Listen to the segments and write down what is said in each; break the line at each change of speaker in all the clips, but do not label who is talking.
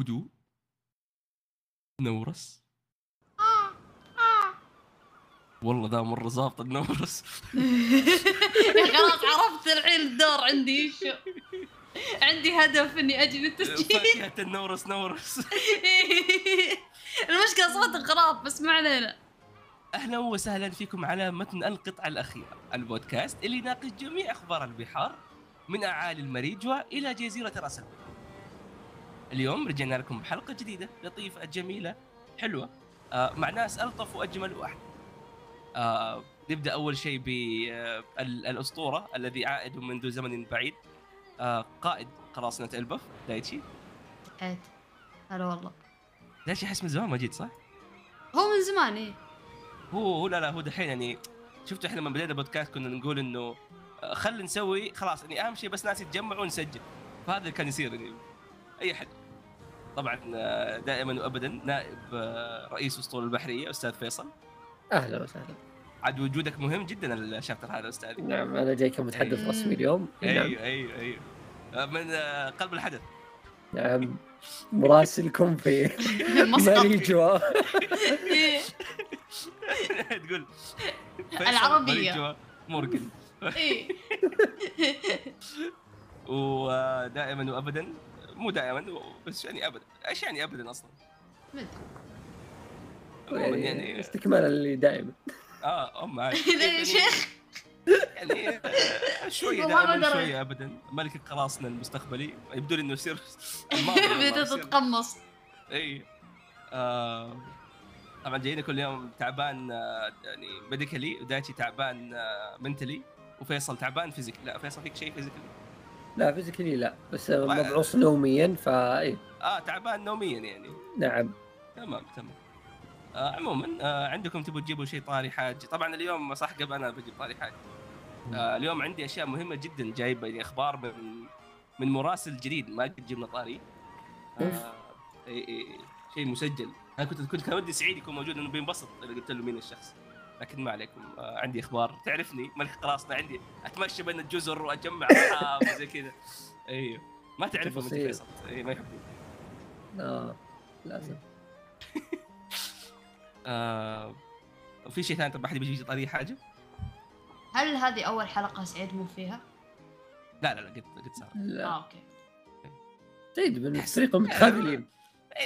هدوء نورس. والله ذا مرة ظابط النورس.
خلاص عرفت الحين الدور عندي شو عندي هدف إني أجي للتسجيل
فاكهة النورس نورس.
المشكلة صوت خراب بس ما علينا.
أهلا وسهلا فيكم على متن القطعة الأخيرة. البودكاست اللي يناقش جميع أخبار البحار من أعالي المريجوا إلى جزيرة راس البر اليوم رجعنا لكم بحلقة جديدة لطيفة جميلة حلوة. آه مع ناس ألطف وأجمل واحد آه نبدأ أول شيء بالاسطوره الذي عائد منذ زمن بعيد. آه قائد قراصنه ألبف. دايتشي.
عيد. هلا والله.
دايتشي احس من زمان ما جيت صح؟
هو من زمان إيه.
هو هو لا لا هو دحين يعني شفتوا إحنا لما بدينا البودكاست كنا نقول إنه آه، خل نسوي خلاص يعني أهم شيء بس ناس يتجمعوا ونسجل فهذا اللي كان يصير يعني. أي حد. طبعا آه، دائما وابدا نائب آه، رئيس أسطول البحرية أستاذ فيصل.
أهلا وسهلا.
عاد وجودك مهم جدا الشابتر هذا أستاذ.
نعم أنا جاي كمتحدث. رسمي اليوم. نعم.
أيوه أيوه. أيوه آه، من آه، قلب الحدث.
نعم. مراسلكم في
مسقط
ماريجوا.
تقول.
العربية.
مورجن
إيه.
ودائما وابدا مو دائما بس يعني ابدا إيش يعني ابدا أصلا؟
ما.
عموماً
يعني
يعني
استكمالا اللي دائما
آه ام عاد.
إذا يا شيخ.
يعني آه،
شوية
دائما. شوية ابدا. ملك القراصنه المستقبلي. يبدو لي إنه يصير
بدأت تتقمص.
إي. آه طبعا جايين كل يوم تعبان آه، يعني ميديكالي ودايتشي تعبان منتلي وفيصل تعبان فيزيك لا فيصل فيك شيء فيزيكالي
لا فيزيكلي لا بس مبعوث نوميا فاي
آه تعبان نوميا يعني.
نعم.
تمام تمام. آه عموما آه عندكم تبغوا تجيبوا شيء طاري حاج طبعا اليوم صح قبل أنا بجيب طاري حاج آه اليوم عندي أشياء مهمة جدا جايبة يعني أخبار من من مراسل جديد ما قد جبنا طاري. آه شيء مسجل. أنا كنت كنت كان ودي سعيد يكون موجود انه بينبسط إذا قلت له مين الشخص. لكن ما عليكم. آه عندي إخبار. تعرفني؟ ملك قراصنة عندي. أتمشى بين الجزر وأجمع أصحاب وزي كذا. أيوه. ما تعرفهم
أنت.
فيصل. اي ما يحبون
آه لازم.
آه وفي شيء ثاني طب احد بيجي طريقه حاجة؟
هل هذه أول حلقة سعيد مو فيها؟
لا لا لا قد قد صار
آه
لا
okay.
سعيد من
أحس-
فريق متخاذلين.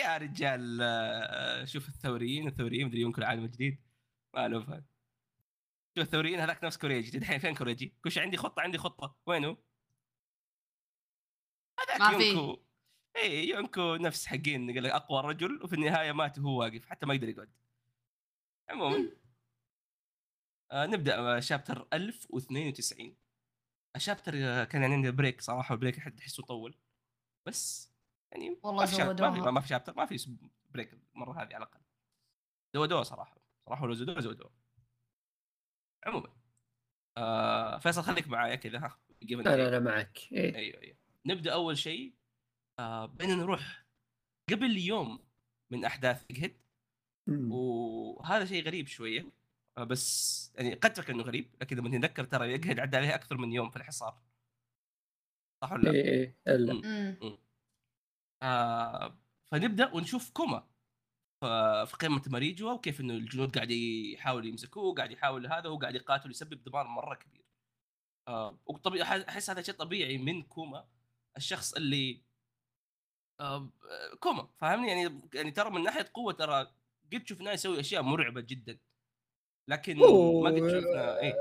يا رجال آه، شوف الثوريين الثوريين مدري يمكن العالم الجديد ما له فهم شوف الثوريين هذاك نفس كوريجي. الحين فين كوريجي؟ كل شيء عندي خطة عندي خطة. وينه؟ هذاك. يونكو. اي يونكو نفس حقين. قال لك أقوى رجل وفي النهاية مات وهو واقف حتى ما يقدر يقعد. عموما آه نبدأ chapter 1092 ال chapter كان يعني عندي break صراحة ال break حد تحسه طول. بس يعني
والله
ما في ما في
chapter
ما في break المرة هذه على الأقل. زودوها صراحة. صراحة لو زودوها زودوها عموما آه فيصل خليك معايا كذا ها
أنا
idea.
أنا معك إيه.
أيوه أيوه نبدأ أول شيء آه بدنا نروح قبل يوم من أحداث
مم.
وهذا شيء غريب شوية آه بس يعني قد تفكر أنه غريب لكن لما نتذكر ترى قد عدى عليه أكثر من يوم في الحصار صح ولا لا؟
إيه إيه
إلا.
امم
آه فنبدأ ونشوف كوما في قمة ماريجوا وكيف إنه الجنود قاعد يحاول يمسكوه قاعد يحاول هذا هو قاعد يقاتل يسبب دمار مرة كبير آه وطبيعي أحس هذا شيء طبيعي من كوما الشخص اللي آه كوما فاهمني يعني يعني ترى من ناحية قوة ترى قد شفناه يسوي أشياء مرعبة جدا لكن
أوه.
ما قد شفنا اي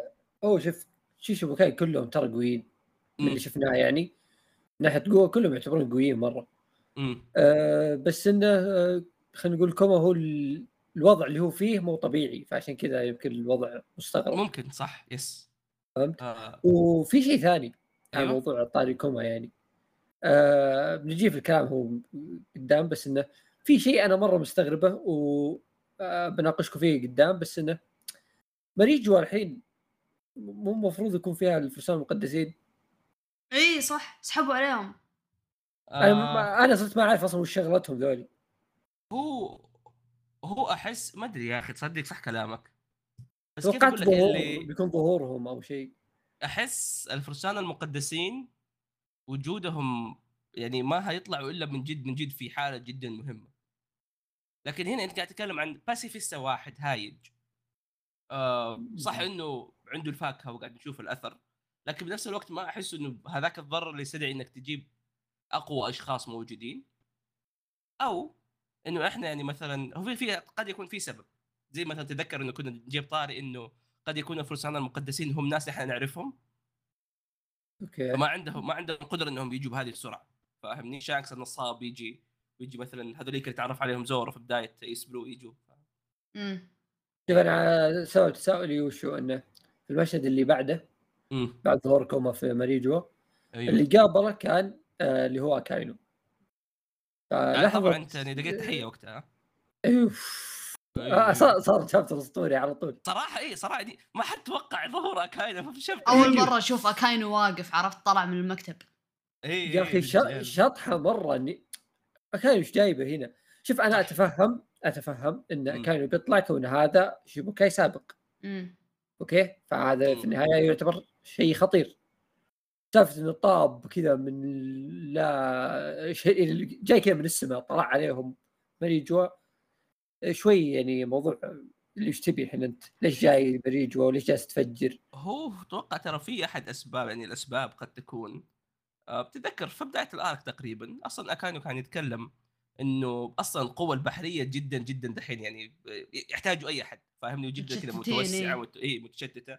أوه شوف شيتشيبوكاي كلهم ترى قويين من. اللي شفناه يعني من ناحية قوة كلهم يعتبرون قويين مرة
مم.
آه بس إنه آه خلينا نقول كوما هو ال- الوضع اللي هو فيه مو طبيعي فعشان كذا يمكن الوضع مستغرب.
ممكن صح yes.
فهمت؟
آه.
وفي شيء ثاني على
أيوه.
موضوع طاري كوما يعني. آه بنجي في الكلام هو قدام بس إنه في شيء أنا مرة مستغربه وبناقشكم فيه قدام بس إنه مريجوا الحين مو المفروض يكون فيها الفرسان المقدسين.
اي صح. سحبوا عليهم.
أنا
آه.
ما- أنا صرت ما أعرف أصلا وش شغلتهم ذولي.
هو هو أحس ما أدري يا أخي تصدق صح كلامك. بس كيف أقول لك اللي
بيكون ظهورهم أو شيء.
أحس الفرسان المقدسين وجودهم يعني ما هيطلعوا إلا من جد من جد في حالة جدا مهمة. لكن هنا أنت قاعد تتكلم عن باسيفيستا واحد هايج. آه صح إنه عنده الفاكهة وقاعد نشوف الأثر لكن بنفس الوقت ما أحس إنه هذاك الضرر اللي يستدعي إنك تجيب أقوى أشخاص موجودين. أو إنه إحنا يعني مثلا هو في في قد يكون في سبب. زي مثلا تذكر إنه كنا نجيب طاري إنه قد يكون الفرسان المقدسين هم ناس إحنا نعرفهم.
okay.
فما عندهم ما عندهم قدره إنهم يجوا بهذه السرعة. فاهمني؟ شانكس النصاب يجي ويجي مثلا هذوليك اللي تعرف عليهم زورو في بداية East Blue يجوا.
امم
شوف أنا سوى تساؤلي وشو إنه في المشهد اللي بعده
امم
بعد ظهور كوما في مريجو
أيوه.
اللي قابله كان آه اللي هو أكاينو.
آه،
فلحظة
طبعا أنت يعني لقيت تحية وقتها.
أيوه
أيوه.
آه، صار صار chapter أسطوري على طول.
صراحة اي صراحة دي ما حد توقع ظهور أكاينو في شفت.
أول مرة أشوف أكاينو واقف عرفت طلع من المكتب.
اي
يا أخي شا- شطحة مرة يعني أكاينو إيش جايبه هنا؟ شوف
أنا.
أتفهم أتفهم إن
مم.
أكاينو بيطلع كون هذا شيتشيبوكاي سابق.
امم
okay؟ فهذا في
مم.
النهاية يعتبر شيء خطير. سالفه إنه طاب كذا من لا شيء جاي كذا من السماء طلع عليهم مريجوا شوي يعني موضوع اللي إيش تبي الحين أنت؟ ليش جاي مريجوا وليش جالس تفجر؟
هو أتوقع ترى في أحد أسباب يعني الأسباب قد تكون آه، بتتذكر في بداية الآرك تقريبا أصلا أكانو كان يتكلم إنه أصلا القوى البحرية جدا جدا دحين يعني يحتاجوا أي أحد فاهمني جدا كذا متوسعة
إيه.
مت... اي متشتتة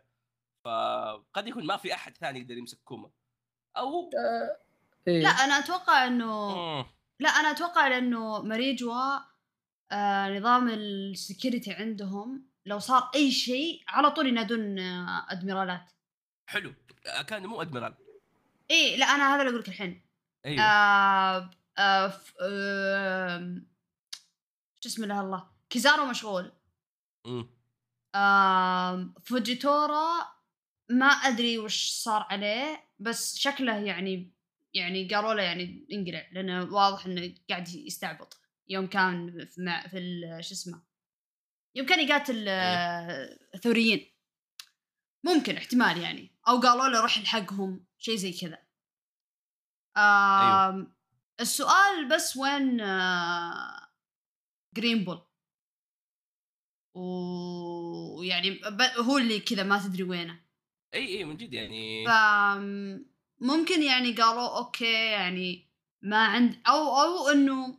فقد يكون ما في أحد ثاني يقدر يمسك كوما أو
إيه.
لا أنا أتوقع إنه
مم.
لا أنا أتوقع لأنه مريجوا آه نظام ال security عندهم لو صار أي شيء على طول ينادون آه أدميرالات.
حلو. كان مو أدميرال.
إي لا أنا هذا اللي أقول لك الحين.
أيوه.
آه آه ف- آم، شو اسمه له الله؟ كيزارو مشغول.
مم.
آم، فوجيتورا ما أدري وش صار عليه. بس شكله يعني يعني قالوا له يعني انقلع لأنه واضح إنه قاعد يستعبط. يوم كان في مع في شو اسمه يوم كان يقاتل آه، ثوريين ممكن احتمال يعني. أو قالوا له روح الحقهم شيء زي كذا. آم، السؤال بس وين آه، جرين بول و- ويعني هو اللي كذا ما تدري وينه.
إي إي من جد يعني
ف ممكن يعني قالوا okay يعني ما عند أو أو إنه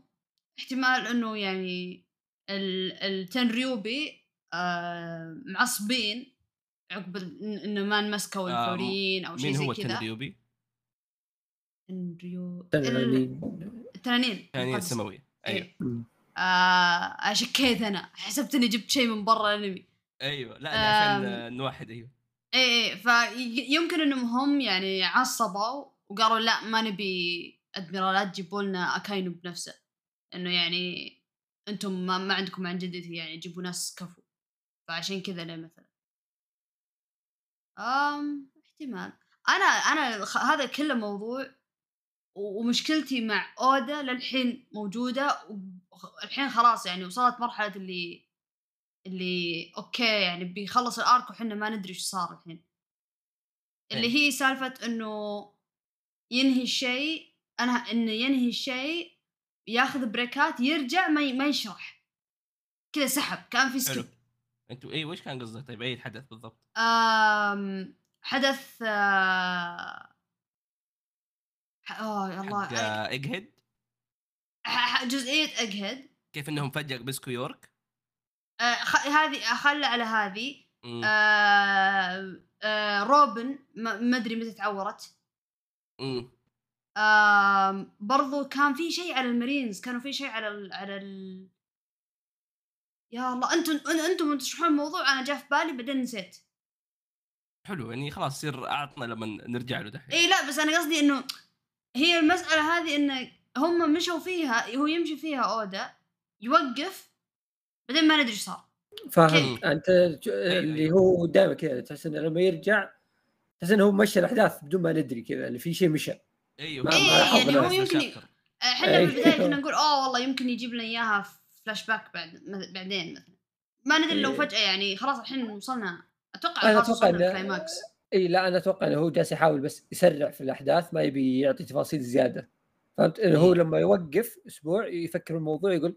احتمال إنه يعني ال التنريوبي آه معصبين عقب إنه ما انمسكوا
آه،
الثوريين أو شيء
مين
زي
هو
كذا
التنريوبي؟
تنريو ال-
تنانين.
التنانين المقدسة. السماوية
أيوه.
آه شكيت أنا حسبت إني جبت شيء من برا الأنمي
أيوه لا أنا عشان. آه، نوحد أيوه
إيه إيه فيمكن إنهم هم يعني عصبوا وقالوا لا ما نبي ادميرالات جيبوا لنا أكاينو بنفسه. إنه يعني أنتم ما, ما عندكم عن جدتي يعني جيبوا ناس كفو. فعشان كذا ليه مثلا؟ أم احتمال. أنا أنا هذا كله موضوع ومشكلتي مع أودا للحين موجودة والحين خلاص يعني وصلت مرحلة اللي اللي okay يعني بيخلص ال arc وحنا ما ندري إيش صار الحين. اللي
إيه.
هي سالفة إنه ينهي الشيء أنا إنه ينهي الشيء ياخذ بريكات يرجع ما ما يشرح كذا سحب كان في skip
أنتوا اي وش كان قصدك؟ طيب أي حدث بالضبط؟
أم حدث اوه يا الله
حق
ح- جزئية اجهد
كيف إنهم فجأة مسكوا يورك؟
هذه خلى على هذه. آه آه روبن ما ما أدري متى تعورت. آم برضو كان في شيء على المارينز كانوا في شيء على ال على ال يا الله أنتم أنتم تشرحون الموضوع أنا جاء في بالي بعدين نسيت
حلو يعني خلاص يصير أعطنا لما نرجع له دحين
إي لا بس أنا قصدي إنه هي المسألة هذه انه هم مشوا فيها هو يمشي فيها أودا يوقف بعدين ما ندري إيش صار
فاهم؟ أنت اللي
أيوة.
هو دائما كذا تحس إنه لما يرجع تحس إنه هو مشى الأحداث بدون ما ندري كذا اللي في شيء مشى
أيوه
ما-
إيه، يعني هو يمكن
شابتر.
إحنا
أي.
بالبدايه كنا نقول أوه والله يمكن يجيب لنا إياها في فلاش باك بعد بعدين مثلا ما ندري لو
إيه.
فجأة يعني خلاص الحين وصلنا
أتوقع
وصلنا
إنه-
ال
climax إي لا أنا أتوقع إنه هو جالس يحاول بس يسرع في الأحداث ما يبي يعطي تفاصيل زيادة فهمت إنه هو. لما يوقف أسبوع يفكر الموضوع يقول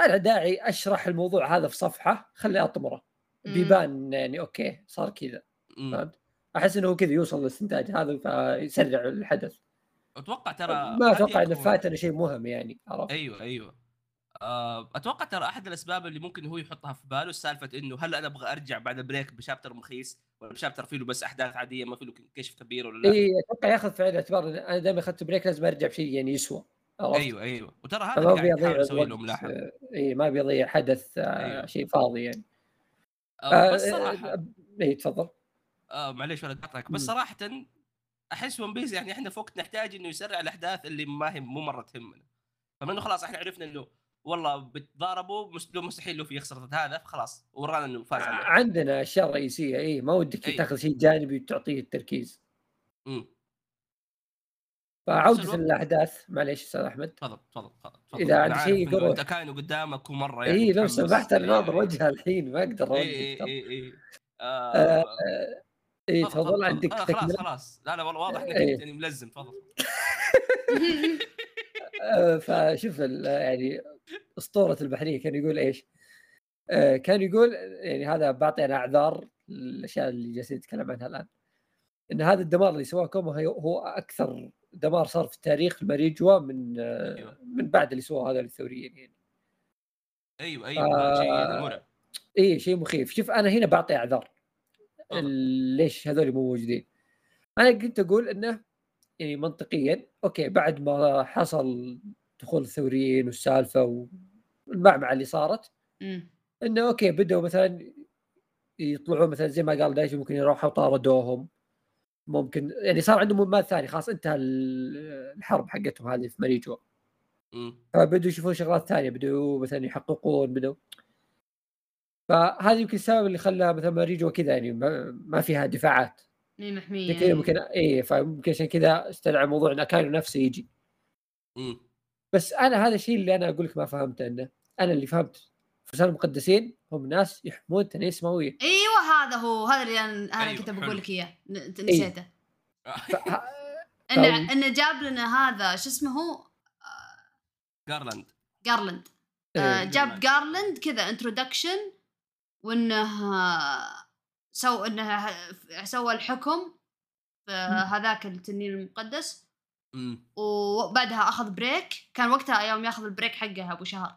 ما له داعي أشرح الموضوع هذا في صفحة خلي
أطمره.
بيبان يعني okay صار كذا. فهمت؟ أحس إنه هو كذا يوصل للاستنتاج هذا فيسرع الحدث.
أتوقع ترى
ما أتوقع
إنه
فاتنا شيء مهم يعني عرفت؟
أيوه أيوه. آه، أتوقع ترى أحد الأسباب اللي ممكن هو يحطها في باله سالفة إنه هل أنا أبغى أرجع بعد ال break ب chapter مخيس ولا ب chapter فيه له بس أحداث عادية ما فيه له كشف كبير ولا لا؟
اي أتوقع ياخذ في عين الاعتبار أنا دائما أخذت break لازم أرجع بشيء يعني يسوى؟
أيوه أيوه. وترى هذا اللي قاعد يحاول يسوي له ملاحظ
آه، إي ما بيضيع حدث آه،
أيوه.
شيء فاضي يعني.
آه، بس صراحة
آه، إي تفضل.
آه معليش ولا اقاطعك بس. صراحة أحس ون بيس يعني إحنا في وقت نحتاج إنه يسرع الأحداث اللي ما هي مو مرة تهمنا. فمن إنه خلاص إحنا عرفنا إنه والله بتضاربوا مستحيل لو في يخسر هذا فخلاص ورانا إنه فاز عليه.
عندنا أشياء رئيسية إي ما ودك
أي.
تاخذ شيء جانبي وتعطيه التركيز.
امم الوقت-
الأحداث معليش أستاذ أحمد
تفضل تفضل تفضل أنا
عندك شيء قول.
أنت كاينة قدامك ومرة يعني
اي لو. سمحت أنا
إيه،
ناظر
إيه.
وجهها الحين ما أقدر
اي اي. اي اي تفضل،.
عندك
خلاص خلاص لا لا والله واضح إنك
إيه.
يعني ملزم تفضل
آه، فشوف يعني أسطورة البحرية كان يقول إيش؟ آه، كان يقول يعني هذا بعطي أنا أعذار الاشياء اللي جالسين نتكلم عنها الآن إن هذا الدمار اللي سواه كومو هي- هو أكثر دمار صار في التاريخ الماريجوا من آه،
أيوة.
من بعد اللي سواه هذا الثوريين يعني.
أيوه أيوه شيء يعني مرعب.
اي شيء مخيف. شوف أنا هنا بعطي أعذار. ليش هذول مو موجودين؟ أنا كنت أقول إنه يعني منطقيا okay بعد ما حصل دخول الثوريين والسالفة والمعمعة اللي صارت
مم.
إنه okay بدأوا مثلا يطلعون مثلا زي ما قال دايجي ممكن يروحوا طاردوهم. ممكن يعني صار عندهم مهمات ثانية خلاص انتهى ال- الحرب حقتهم هذه في ماريجوا
مم.
فبدوا يشوفون شغلات ثانية بدوا مثلا يحققون بدوا. فهذا يمكن السبب اللي خلى مثلا ماريجوا كذا يعني ما, ما فيها دفاعات. عشان كذا ممكن إي فممكن عشان كذا استدعى موضوع ان كاينو نفسه يجي.
مم.
بس أنا هذا الشيء اللي أنا أقول لك ما فهمته إنه أنا اللي فهمت فرسان المقدسين هم ناس يحمون تنين سماوية.
إيوه هذا هو هذا اللي أنا, أنا
أيوة،
كنت. بقول لك إياه. ن- نسيته.
ف-
انه
فهم-
إنه جاب لنا هذا شو اسمه هو؟
جارلاند
جارلند
إيه.
آه، جاب جارلند كذا introduction وإنه سو إنه سوى الحكم في هذاك التنين المقدس. وبعدها أخذ break كان وقتها يوم ياخذ ال break حقه أبو شهر.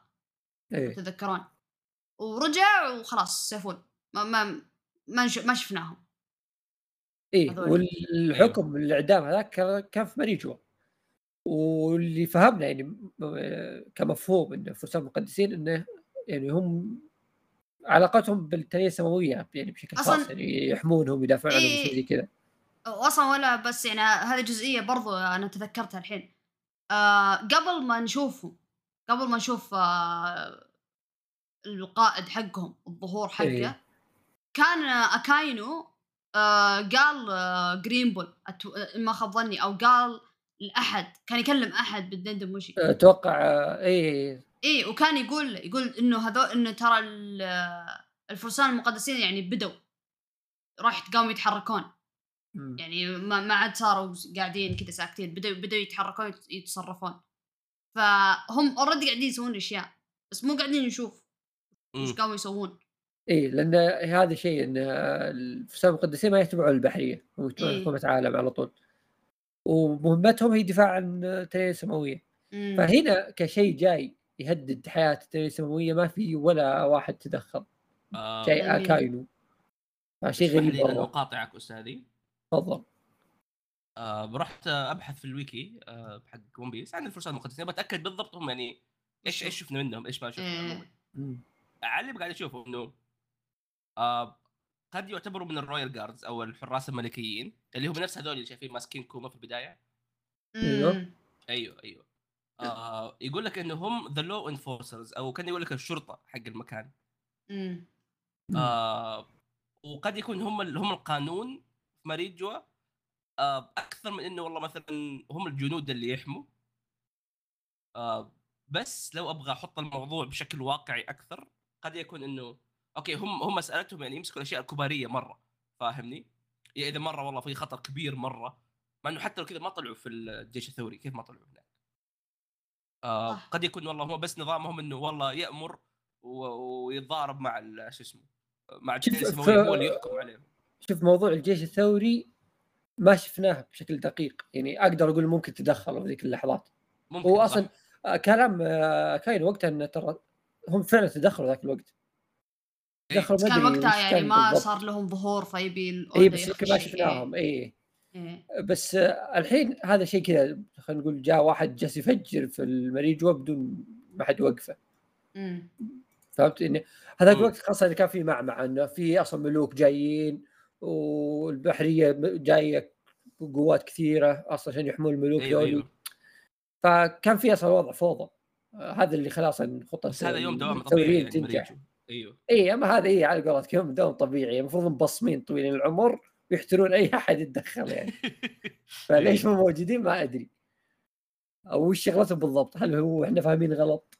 إيه.
تتذكرون ورجع وخلاص سيفون ما ما ما, ما شفناهم.
إيه
هذول.
والحكم الإعدام هذاك كان- في ماريجوا واللي فهمنا يعني كمفهوم انه فرسان المقدسين إنه يعني هم علاقتهم بالتنين السماوية يعني بشكل خاص يعني يحمونهم ويدافعون عنهم
إيه.
زي كذا.
واصلا ولا بس يعني هذه جزئية برضو أنا تذكرتها الحين. آه قبل ما نشوفه قبل ما نشوف آه القائد حقهم الظهور حقه.
إيه.
كان أكاينو آه قال آه جرينبول أتو... آه، ما خاب ظني أو قال لأحد كان يكلم أحد بالدندن موشي
أتوقع آه، إيه
إيه وكان يقول يقول إنه هذول إنه ترى ال- الفرسان المقدسين يعني بدوا راح قاموا يتحركون.
مم.
يعني ما, ما عاد صاروا قاعدين كذا ساكتين بدأوا بدأوا يتحركون يتصرفون. فهم اوريدي قاعدين يسوون أشياء بس مو قاعدين نشوف. وش
مم.
قاموا يسوون؟
إيه لأن هذا شيء إن الفرسان المقدسين ما يتبعون البحرية هم يتبعون
إيه.
حكومه عالم على طول. ومهمتهم هي دفاع عن التنين السماوية.
مم.
فهنا كشيء جاي يهدد حياة التنين السماوية ما في ولا واحد تدخل.
آه،
جاي. أكاينو. فشيء
اسمح
غريب مرة.
اقاطعك أستاذي.
تفضل.
آه رحت أبحث في الويكي آه حق ون بيس عن الفرسان المقدسين بتاكد بالضبط هم يعني إيش إيش شفنا؟ منهم إيش ما شفنا
إيه.
على اللي قاعد أشوفه إنه آه قد يعتبروا من ال royal guards أو الحراس الملكيين اللي هم نفس هذول اللي شايفين ماسكين كوما في
البداية.
مم.
أيوه أيوه آه يقول لك إنه هم the law enforcers أو كان يقول لك الشرطة حق المكان
مم.
آه وقد يكون هم هم القانون في ماريجوا آه أكثر من إنه والله مثلا هم الجنود اللي يحموا آه بس لو أبغى أحط الموضوع بشكل واقعي أكثر قد يكون إنه أوكي هم هم مسالتهم يعني يمسكوا الأشياء الكبارية مرة فاهمني؟ يعني إذا مرة والله في خطر كبير مرة مع إنه حتى لو كذا ما طلعوا في الجيش الثوري كيف ما طلعوا هناك؟ آه. قد يكون والله هو بس نظامهم إنه والله يأمر ويتضارب مع شو اسمه مع الجيش هو اللي يحكم عليهم
شوف موضوع الجيش الثوري ما شفناه بشكل دقيق يعني أقدر أقول ممكن تدخلوا في ذيك اللحظات
ممكن
هو. أصلا آه، كلام آه، كاين وقتها انه ترى هم فعلا تدخلوا ذاك الوقت
إيه.
تدخلوا ما
كان وقتها يعني ما
بالضبط.
صار لهم ظهور فيبي
اي بس يمكن ما. شفناهم اي
إيه.
بس الحين هذا شيء كذا خلينا نقول جاء واحد جالس يفجر في المريجوا بدون ما حد وقفه. فهمت اني هذاك. الوقت خاصه إذا كان في معمعة إنه في أصلا ملوك جايين والبحرية م- جاية قوات كثيرة أصلا عشان يحمون الملوك
أيوه
ذولي
أيوه
فكان في أصلا وضع فوضى هذا اللي خلاص إن خطة
بس هذا يوم دوام طبيعي يعني
تنجح.
أيوه.
اي أما هذا اي على قولتك يوم دوام طبيعي. المفروض مبصمين طويلين العمر ويحترون أي أحد يتدخل يعني. فليش مو موجودين؟ ما أدري. أو وش شغلتهم بالضبط؟ هل هو إحنا فاهمين غلط؟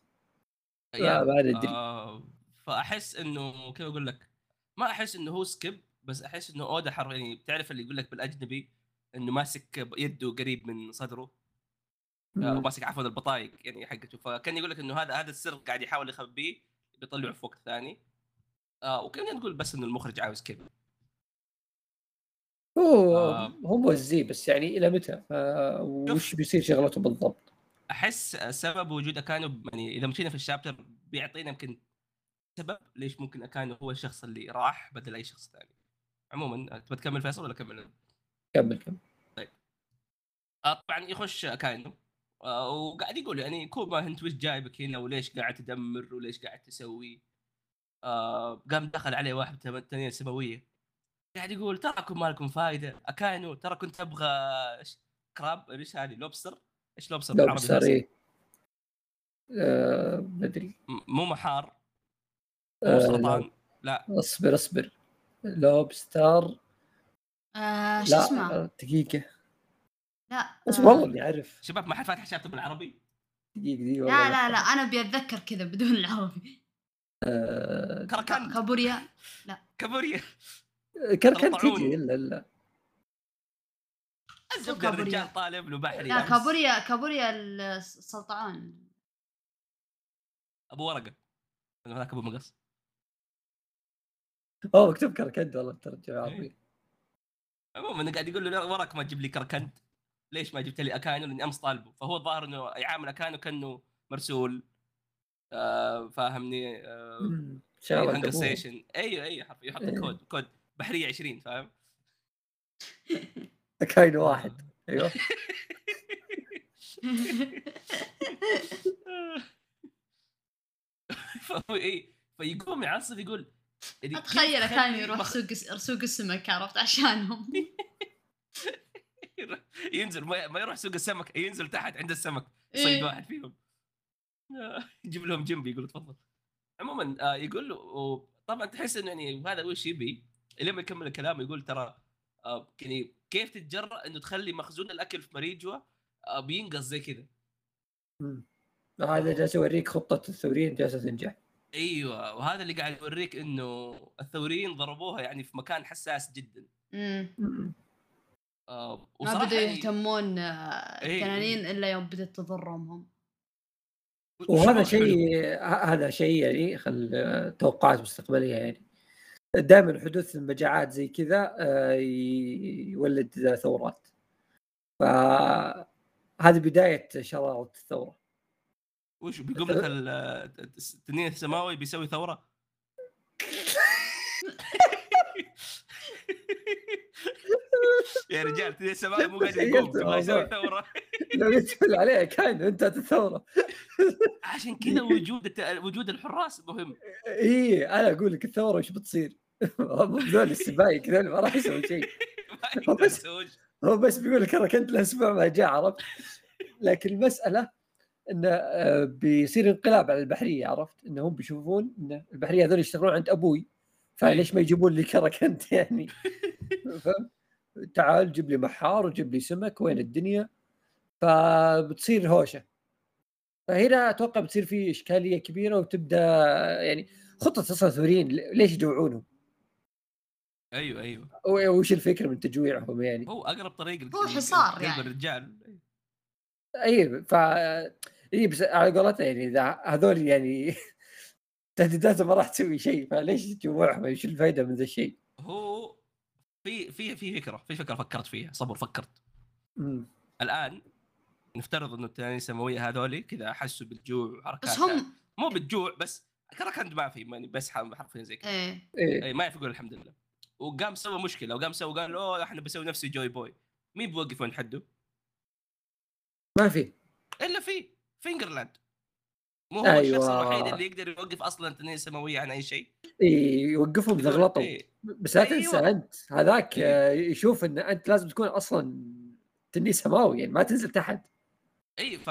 لا ما ندري.
آه فأحس إنه كيف أقول لك؟ ما أحس إنه هو سكيب بس أحس إنه اودا حر. يعني بتعرف اللي يقول لك بالأجنبي إنه ماسك يده قريب من صدره. وماسك عفوا البطايق يعني حقته فكان يقول لك إنه هذا هذا السر قاعد يحاول يخبيه بيطلعه في وقت ثاني آه وكنا نقول بس إنه المخرج عاوز كذا
هو
آه.
هو موزي بس يعني إلى متى؟ آه، وش. بيصير شغلته بالضبط؟
أحس سبب وجود اكانو يعني إذا مشينا في ال chapter بيعطينا يمكن سبب ليش ممكن اكانو هو الشخص اللي راح بدل أي شخص ثاني عموما تبى تكمل فيصل ولا كمل؟
كمل كمل
آه، طبعا يخش آه، وقاعد يقول يعني كوما انت وش جايبك هنا وليش قاعد تدمر وليش قاعد تسوي. آه قام دخل عليه واحد تم- تنين سماوية. قاعد يقول تراكم ما لكم فائده أكاينو ترى كنت أبغى؟ crab إيش هذه لوبستر؟ إيش لوبستر؟
لو
بالعربي هذا؟
إيه. آه، ما أدري.
م- مو محار. مو
آه،
سرطان لا.
أصبر أصبر. لوبستر.
آه شو
لا
اسمه؟
دقيقة.
لا
بس
آه،
والله اني اعرف.
شباب ما حد فاتح chapter بالعربي؟
دقيقة دقيقة
لا لا. لا أنا أبي أتذكر كذا بدون العربي.
آه،
كركان
كابوريا؟
كابوريا.
كركن. تجي إلا إلا.
الزبده
كابوريا.
الرجال طالب له بحري
لا. كابوريا كابوريا السلطعون
أبو ورقة. هذاك أبو مقص.
أوه مكتوب كركند والله
إيه.
عربي
عموما قاعد يقول له لا وراك ما تجيب لي كركند ليش ما جبت لي أكانو؟ لأني أمس طالبه. فهو الظاهر إنه يعامل أكانو كأنه مرسول. آه فاهمني؟ آه. ستيشن أيوه أيوه حرفيا. يحط
إيه.
كود كود. بحرية 20 فاهم؟
كاين واحد. أيوه.
فهو إيه فيقوم يعصب يقول أتخيل
كان يروح سوق سوق السمك عرفت؟ عشانهم.
ينزل ما ما يروح سوق السمك ينزل تحت عند السمك يصيد
إيه.
واحد فيهم يجيب لهم جنبي يقول تفضل عموما آه، يقول له طبعا تحس إنه يعني هذا وش يبي لما يكمل الكلام يقول ترى آه، يعني كيف تتجرأ إنه تخلي مخزون الأكل في مريجوا آه، بينقص زي كذا.
هذا جالس يوريك خطة الثوريين جالسة تنجح
أيوه وهذا اللي قاعد يوريك إنه الثوريين ضربوها يعني في مكان حساس جدا
مم.
آه،
ما بدوا
يعني
يهتمون آه،
إيه.
التنانين إلا يوم بدأت تضرهم هم.
وهذا. شيء هذا شيء يعني خل توقعات مستقبلية يعني. دائما حدوث المجاعات زي كذا آه، يولد ثورات. فهذه بداية شرارة الثورة.
وش بيقوم ال- التنين السماوي بيسوي ثورة؟ يا رجال التنين السماوي مو قاعد يقوم. ثوره
لو يدخل عليه كان انتهت الثوره
عشان كذا وجود. وجود الحراس مهم.
اي أنا أقول لك الثورة وش بتصير؟ هم ذول السبايك ذول ما راح يسوي شيء.
يقدر
بس-. هو بس بيقول لك أنا كنت الأسبوع ما جاء عرفت. لكن المسألة انه آه، بيصير انقلاب على البحرية عرفت؟ انهم بيشوفون إن البحرية هذول يشتغلون عند أبوي فليش ما يجيبون لي كركنت يعني؟ فاهم تعال جيب لي محار وجيب لي سمك وين الدنيا فبتصير هوشة فهنا أتوقع بتصير في إشكالية كبيرة وتبدأ يعني خطة أصلا ثوريين ليش يجوعونهم؟
أيوه أيوه
وش الفكرة من تجويعهم يعني؟
هو أقرب طريق
هو حصار
قلب
يعني.
الرجال
اي ف اي بس على قولته يعني إذا هذول يعني تهديداتهم ما راح تسوي شيء فليش تجمعهم إيش الفائده من ذا الشيء؟
هو في في في فكرة في فكرة فكرت فيها صبر فكرت.
مم.
الآن نفترض إنه التنانين السماوية هذولي كذا حسوا بالجوع وحركات
بس هم
مو بالجوع بس كراكند ما في يعني بس حرفيا زي كذا.
إيه.
إيه.
اي ما يعرف يقول الحمد لله. وقام سوى مشكلة وقام سوى قال أوه إحنا بسوي نفسي جوي بوي. مين بيوقف وين حده؟
ما في.
إلا في فيجرلاند مو هو الشخص
أيوة.
الوحيد اللي يقدر يوقف أصلا التنين السماوية عن أي شيء.
اي يوقفهم اذا غلطوا
إيه.
بس لا
أيوة.
تنسى أنت هذاك
إيه.
يشوف إن أنت لازم تكون أصلا تنين سماوي يعني ما تنزل تحت
إي ف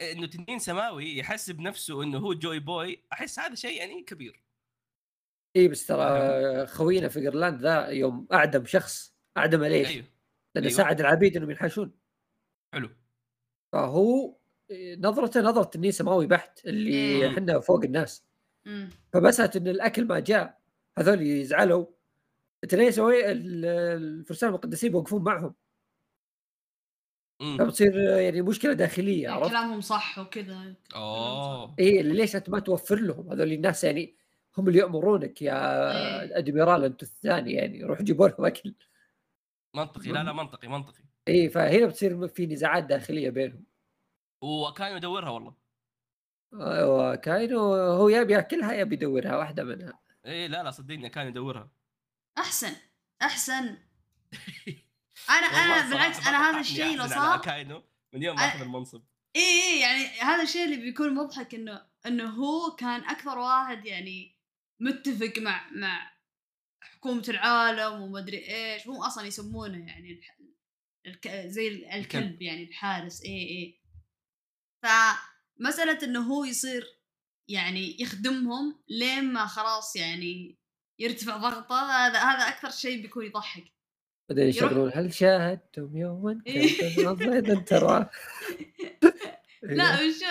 إنه تنين سماوي يحسب نفسه إنه هو جوي بوي أحس هذا شيء يعني كبير
إي بس ترى خوينا فيجرلاند ذا يوم أعدم شخص أعدم ليش؟
أيوه
لأنه
أيوة.
ساعد العبيد إنهم ينحشون
حلو
فهو نظرته نظرة تنين سماوي بحت اللي. إحنا فوق الناس
مم.
فبست إن الأكل ما جاء هذول يزعلوا ال- الفرسان المقدسين بيوقفون معهم. فبتصير يعني مشكلة داخلية عرفت؟
كلامهم صح وكذا
اوه
إيه ليش أنت ما توفر لهم؟ هذول الناس يعني هم اللي يأمرونك يا
إيه.
ادميرال أنت الثاني يعني روح جيبوا لهم أكل.
منطقي. لا لا منطقي منطقي.
إيه فهنا بتصير في نزاعات داخلية بينهم.
وكان يدورها والله.
أيوه كاينو هو يبي يأكلها يبي يدورها واحدة منها.
إيه لا لا صدقني كان يدورها.
أحسن
أحسن.
أنا
أنا
بالعكس أنا هذا
توقعت
الشيء
إني
لو صار
من يوم ما أخذ المنصب.
اي إي يعني هذا الشيء اللي بيكون مضحك انه إنه هو كان أكثر واحد يعني متفق مع مع حكومة العالم وما أدري إيش. هم أصلا يسمونه يعني الح... الك... زي ال- الكلب. يعني الحارس. اي إي. فمسألة إنه هو يصير يعني يخدمهم لين ما خلاص يعني يرتفع ضغطه هذا هذا أكثر شيء بيكون يضحك.
بعدين يشغلون هل شاهدتم يوما إذا ترى
لا وشو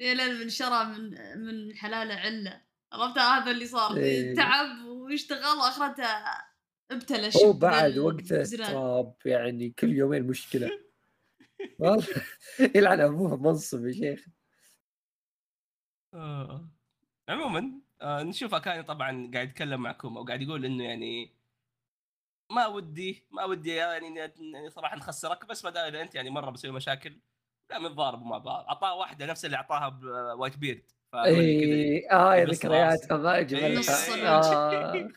يا ليل من شرى من من حلالة علة. عرفت؟ هذا اللي صار.
إيه.
تعب واشتغل ابتلى
هو
الشب
بعد
ديال
وقته. تراب يعني كل يومين مشكلة. والله يلعن ابوه منصب يا شيخ.
آه. عموما آه نشوف أكاني طبعا قاعد يتكلم معكم أو قاعد يقول إنه يعني ما ودي ما ودي يعني يعني صراحة نخسرك بس ما دام إذا أنت يعني مرة بسوي مشاكل لا نتضاربوا مع بعض أعطاه واحدة نفس اللي أعطاها بوايت بيرد
اي آه
إيه.
اجمل
نص
آه.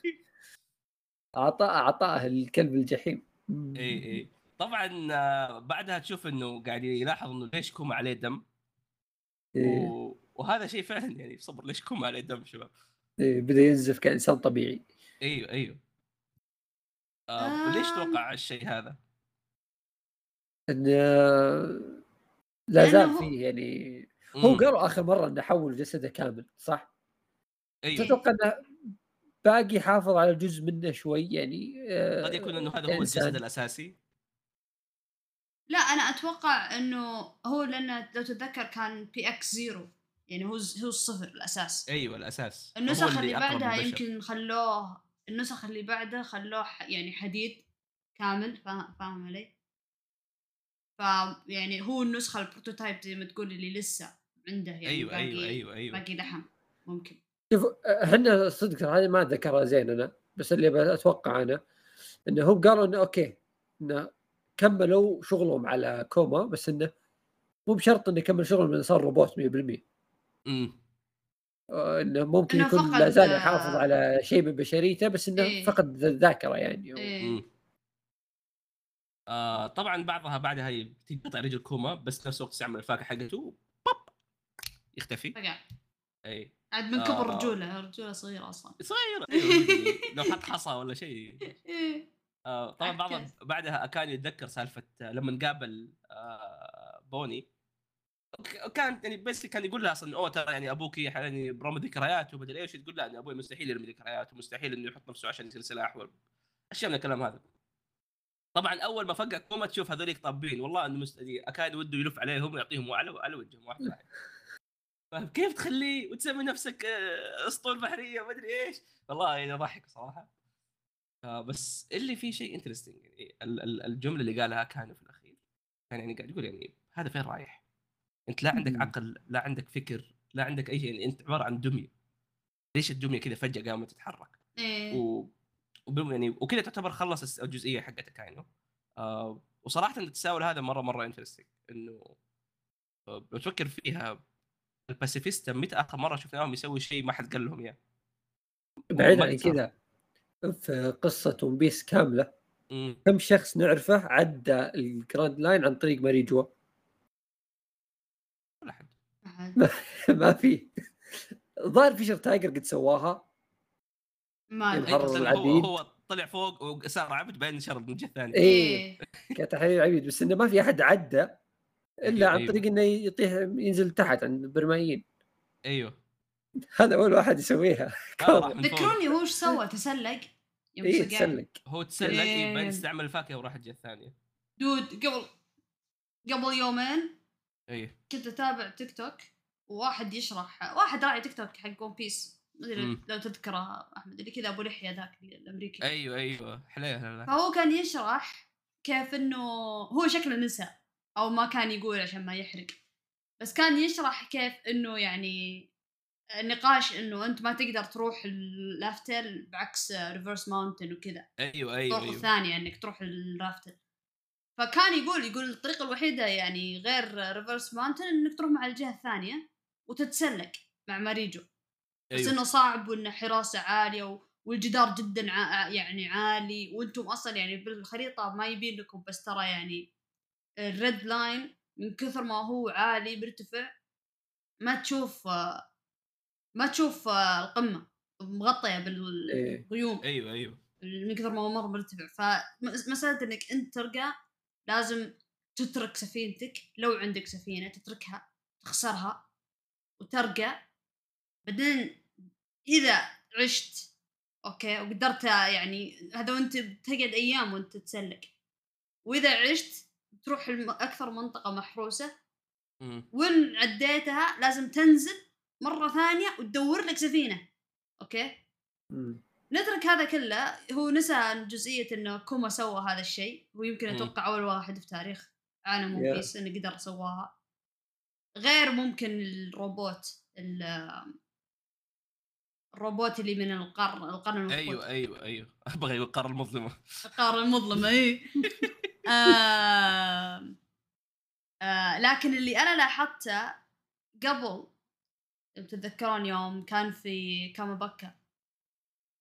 أعطاه أعطاه الكلب الجحيم
اي اي طبعا آه، بعدها تشوف إنه قاعد يلاحظ إنه ليش كوما عليه دم
إيه.
و... وهذا شيء فعلا يعني صبر ليش كوما عليه دم شباب
إيه. بدأ ينزف كانسان طبيعي
أيوه أيوه آه وليش
آم.
توقع الشيء هذا؟
إن آه، لا زال فيه يعني هو. قالوا آخر مرة إنه حول جسده كامل صح؟
أيوه
تتوقع إنه باقي يحافظ على جزء منه شوي يعني آه،
قد يكون إنه هذا هو. الجسد الأساسي
لا أنا أتوقع إنه هو لأنه لو تتذكر كان PX zero يعني هو هو الصفر
الأساس. أيوه الأساس.
النسخ اللي
أقرب
بعدها. يمكن خلوه النسخ اللي بعده خلوه ح- يعني حديد كامل فاهم فاهم علي؟ ف يعني هو النسخه ال prototype زي ما تقول اللي لسه عنده يعني
أيوه
باقي
أيوه أيوه أيوه.
باقي لحم ممكن.
شوف إحنا صدق هذه ما اتذكرها زين أنا بس اللي أتوقع أنا إنه هم قالوا إنه okay إنه كملوا شغلهم على كوما بس إنه مو بشرط إنه يكمل شغله من صار روبوت 100%
إمم.
آه، إنه ممكن
إنه
يكون لا زال يحافظ على شيء من بشريته بس إنه
إيه.
فقد الذاكرة يعني
إيه.
إمم. آه طبعا بعضها بعدها تقطع رجل كوما بس نفس الوقت يستعمل الفاكهة حقته بوب! يختفي.
فقع.
اي
عاد من كبر
آه.
رجوله رجوله صغيرة أصلا.
صغير أيوة بدري. لو حط حصى ولا شيء.
إيه.
آه طبعا بعضها. بعدها كان يتذكر سالفة لما قابل آه بوني. كان يعني بس كان يقول لها أصلا أوه ترى يعني أبوك يعني برمى ذكريات ومدري إيش. تقول لا إن أبوي مستحيل يرمي ذكريات ومستحيل إنه يحط نفسه عشان يصير سلاح أشياء من الكلام هذا. طبعا أول ما فقع كوما تشوف هذوليك طابين. والله إنه مست... أكاد وده يلف عليهم ويعطيهم على على وجههم واحد واحد فكيف تخليه وتسمي نفسك آه، أسطول بحرية ما ادري إيش؟ والله يعني ضحك صراحة. آه بس اللي فيه شيء interesting يعني ال- ال- الجملة اللي قالها كان في الأخير. كان يعني قاعد يقول يعني هذا فين رايح؟ أنت لا عندك. عقل لا عندك فكر لا عندك أي شيء يعني أنت عبارة عن دمية ليش الدمية كذا فجأة قامت تتحرك
إيه
و... وبال- يعني وكذا تعتبر خلص الجزئية حقتك أكاينو آه وصراحه التساؤل هذا مرة مرة interesting إنه آه، لو تفكر فيها الباسيفيستا متى آخر مرة شفناهم يسوي شيء ما حد قال لهم إياه
بعيد عن. كذا في قصة ون بيس كاملة
مم.
كم شخص نعرفه عدى الجراند لاين عن طريق ماري جوا. ما في. ظاهر فيشر تايجر قد سواها.
ما
أدري هو طلع فوق وصار عبد بعدين نحش من الجهه الثانية
إيه. كتحرير عبيد بس إنه ما في أحد عدى إلا عن
أيوة.
طريق إنه يطيح ينزل تحت عند البرمائيين
أيوه.
هذا أول واحد يسويها.
فوق.
ذكروني هو إيش سوى؟ تسلق؟ يوم
إيه
سقع.
تسلق.
هو تسلق
إيه.
إيه. بعدين استعمل الفاكهة وراح الجهة الثانية.
دود قبل قبل يومين
إيه.
كنت أتابع تيك توك. وواحد يشرح واحد راعي تيك توك حق ون بيس
مم.
لو تذكره أحمد اللي كذا أبو لحية ذاك
الأمريكي. أيوه أيوه. لا
فهو كان يشرح كيف إنه هو شكله نسى أو ما كان يقول عشان ما يحرق. بس كان يشرح كيف إنه يعني النقاش إنه أنت ما تقدر تروح الرافتل بعكس ريفرس ماونتن وكذا.
أيوه أيوه
الطرق
أيوه.
الثانية إنك تروح الرافتل فكان يقول يقول الطريقة الوحيدة يعني غير ريفرس ماونتن إنك تروح مع الجهة الثانية وتتسلق مع ماري جوا. بس
أيوه.
إنه صعب وإنه حراسة عالية و... والجدار جدا ع... يعني عالي وإنتم أصلا يعني بالخريطة ما يبين لكم بس ترى يعني الريد لاين من كثر ما هو عالي بيرتفع ما تشوف ما تشوف القمة مغطية بالغيوم.
أيوه أيوه.
من كثر ما هو مره مرتفع. فمساله إنك أنت ترقى لازم تترك سفينتك لو عندك سفينة تتركها تخسرها وترقى بعدين إذا عشت okay وقدرت يعني هذا وأنت بتقعد أيام وأنت تتسلق وإذا عشت تروح منطقة محروسة
مم.
وين عديتها لازم تنزل مرة ثانية وتدور لك سفينة okay
مم.
نترك هذا كله. هو نسى جزئية إنه كوما سوى هذا الشيء ويمكن. أتوقع أول واحد في تاريخ عالم ون. بيس إنه قدر سواها غير ممكن الروبوت ال- الروبوت اللي من القرن القرن المفقود
أيوه أيوه أيوه. أبغى القاره المظلمه
القارة المظلمة إي. آه آه لكن اللي أنا لاحظته قبل تتذكرون يوم كان في كامابكا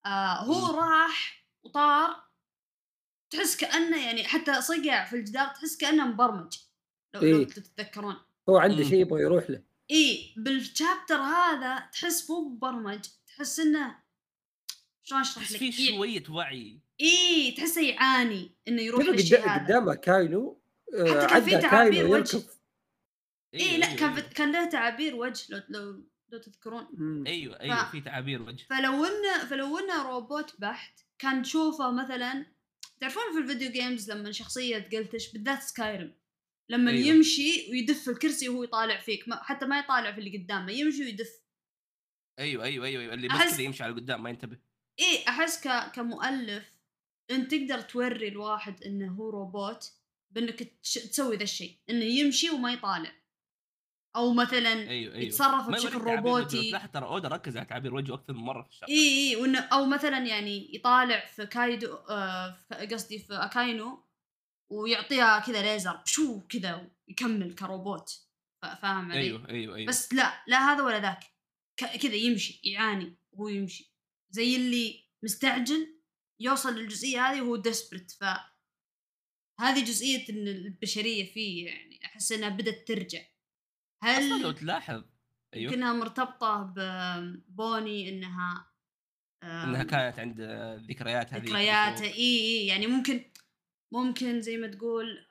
آه هو
مم.
راح وطار تحس كأنه يعني حتى صقع في الجدار تحس كأنه مبرمج لو, لو
إيه.
تتذكرون
هو عنده
مم.
شيء يبغى يروح له
إي بالشابتر هذا تحس مو مبرمج تحس إنه شلون أشرح
بس
لك
في شوية وعي
إي تحسه يعاني إنه يروح
كيف
للشيء هذا
قدامه كاينو آه،
حتى كان في تعابير وجه.
يركض
إي لا كان كان له تعابير وجه لو لو لو تذكرون.
أيوه أيوه
ف-
في تعابير وجه
فلو انه فلو انه روبوت بحت كان تشوفه مثلا تعرفون في ال video games لما شخصية glitch بالذات Skyrim لما
أيوة.
يمشي ويدف الكرسي وهو يطالع فيك ما حتى ما يطالع في اللي قدامه يمشي ويدف
أيوه أيوه أيوه, أيوة. اللي بس
أحس-
كذا يمشي على قدام ما ينتبه
إيه أحس ك... كمؤلف أنت تقدر توري الواحد إنه هو روبوت بإنك تش... تسوي ذا الشيء إنه يمشي وما يطالع أو مثلا
أيوه أيوه.
يتصرف بشكل روبوتي.
ترى أودا ركز على تعابير وجهه أكثر من مرة في ال chapter
اي اي وإنه أو مثلا يعني يطالع في كايدو آه قصدي في أكاينو ويعطيها كذا ليزر بشو كذا ويكمل كروبوت. فاهم علي؟
أيوه أيوه أيوه.
بس لا لا هذا ولا ذاك. كذا يمشي يعاني وهو يمشي. زي اللي مستعجل يوصل للجزئية هذه وهو desperate ف هذه جزئية إن البشرية فيه يعني أحس إنها بدأت ترجع.
أصلا لو
هل
تلاحظ أيوه.
يمكنها مرتبطة ببوني إنها
إنها كانت عند ذكريات هذه
ذكرياته إي إي يعني ممكن ممكن زي ما تقول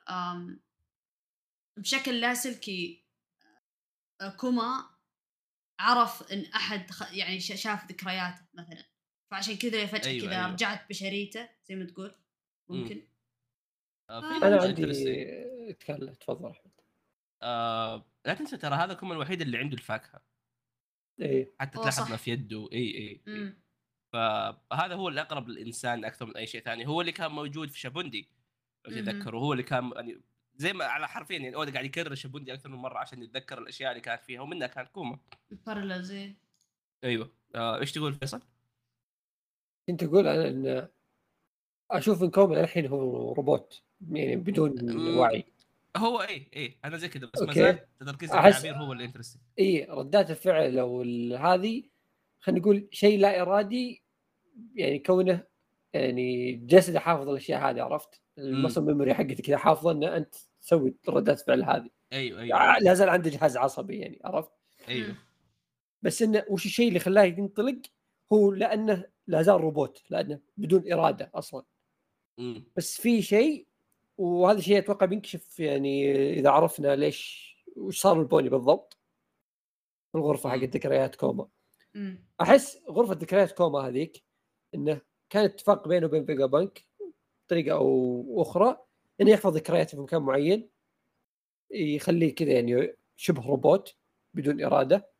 بشكل لاسلكي آه، كوما عرف إن أحد خ- يعني ش- شاف ذكرياته مثلا. فعشان كذا فجأة
أيوة،
كذا
أيوة.
رجعت بشريته زي ما تقول ممكن.
آه، في
أنا
أنا
عندي. تكلم تفضل. احمد
آه لا تنسى ترى هذا كوما الوحيد اللي عنده الفاكهة
إيه
حتى تلاحظ. ما في يده اي اي, إي. فهذا هو الأقرب للإنسان أكثر من أي شيء ثاني هو اللي كان موجود في شابوندي لو. تتذكروا هو اللي كان يعني زي ما على حرفيا يعني أودا قاعد يكرر شابوندي أكثر من مرة عشان يتذكر الأشياء اللي كانت فيها ومنها كانت كوما
إيه.
أيوه آه، إيش تقول فيصل؟
كنت أقول أنا إن أشوف إن كوما الحين هو روبوت يعني بدون وعي
هو إيه إيه أنا زي كذا بس ما. زال تركيز
أحس-
التعبير هو اللي interesting
إي ردات الفعل أو هذه خلينا نقول شيء لا إرادي يعني كونه يعني جسد حافظ الأشياء هذه عرفت؟ ال muscle memory حقتك كذا حافظه ان أنت تسوي ردات فعل هذه.
أيوه
آه،
أيوه
لا زال عنده جهاز عصبي يعني عرفت؟
أيوه.
بس إنه وش الشيء اللي خلاه ينطلق؟ هو لأنه لا زال روبوت لأنه بدون إرادة أصلا.
أمم،
بس في شيء وهذا الشيء أتوقع بينكشف يعني إذا عرفنا ليش وش صار لبوني بالضبط في الغرفه حق. ذكريات كوما. أحس غرفة ذكريات كوما هذيك إنه كان اتفاق بينه وبين فيجا بانك بطريقة أو أخرى إنه يحفظ ذكرياته في مكان معين يخليه كذا يعني شبه روبوت بدون إرادة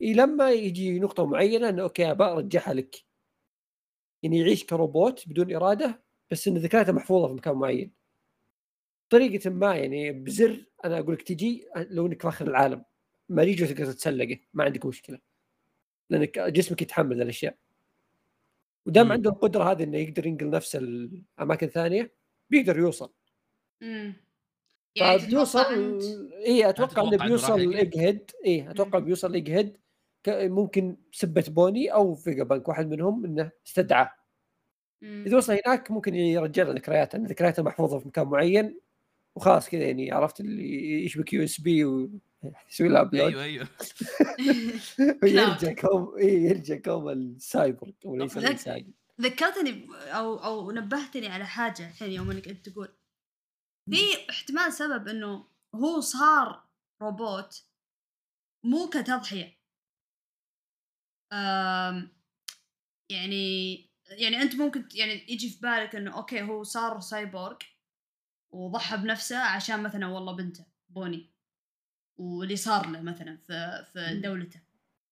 لما يجي نقطة معينة إنه okay أبى أرجعها لك يعني يعيش كروبوت بدون إرادة بس إن ذكرياته محفوظة في مكان معين. طريقة ما يعني بزر أنا أقول لك تجي لو إنك في آخر العالم. ما يجي تقدر تتسلقه ما عندك مشكلة. لأنك جسمك يتحمل الأشياء. ودام
مم.
عنده القدرة هذه إنه يقدر ينقل نفسه لأماكن ثانية بيقدر يوصل.
أمم. يعني انت
اي
أتوقع إنه
بيوصل Head اي
أتوقع.
بيوصل Egghead ممكن سبة بوني أو فيجا بانك واحد منهم إنه استدعاه. إذا وصل هناك ممكن يرجع له ذكرياته ان ذكرياته محفوظة في مكان معين وخلاص كذا يعني عرفت اللي يشبك USB ويسوي له upload
أيوه أيوه.
ويرجع كوما إي يرجع كوم السايبر وليس الانسان
ذكرتني أو أو نبهتني على حاجة الحين يوم إنك أنت تقول. في احتمال سبب إنه هو صار روبوت مو كتضحية. أم يعني يعني أنت ممكن يعني يجي في بالك إنه okay هو صار سايبورغ وضحى بنفسه عشان مثلا والله بنته بوني واللي صار له مثلا في في. دولته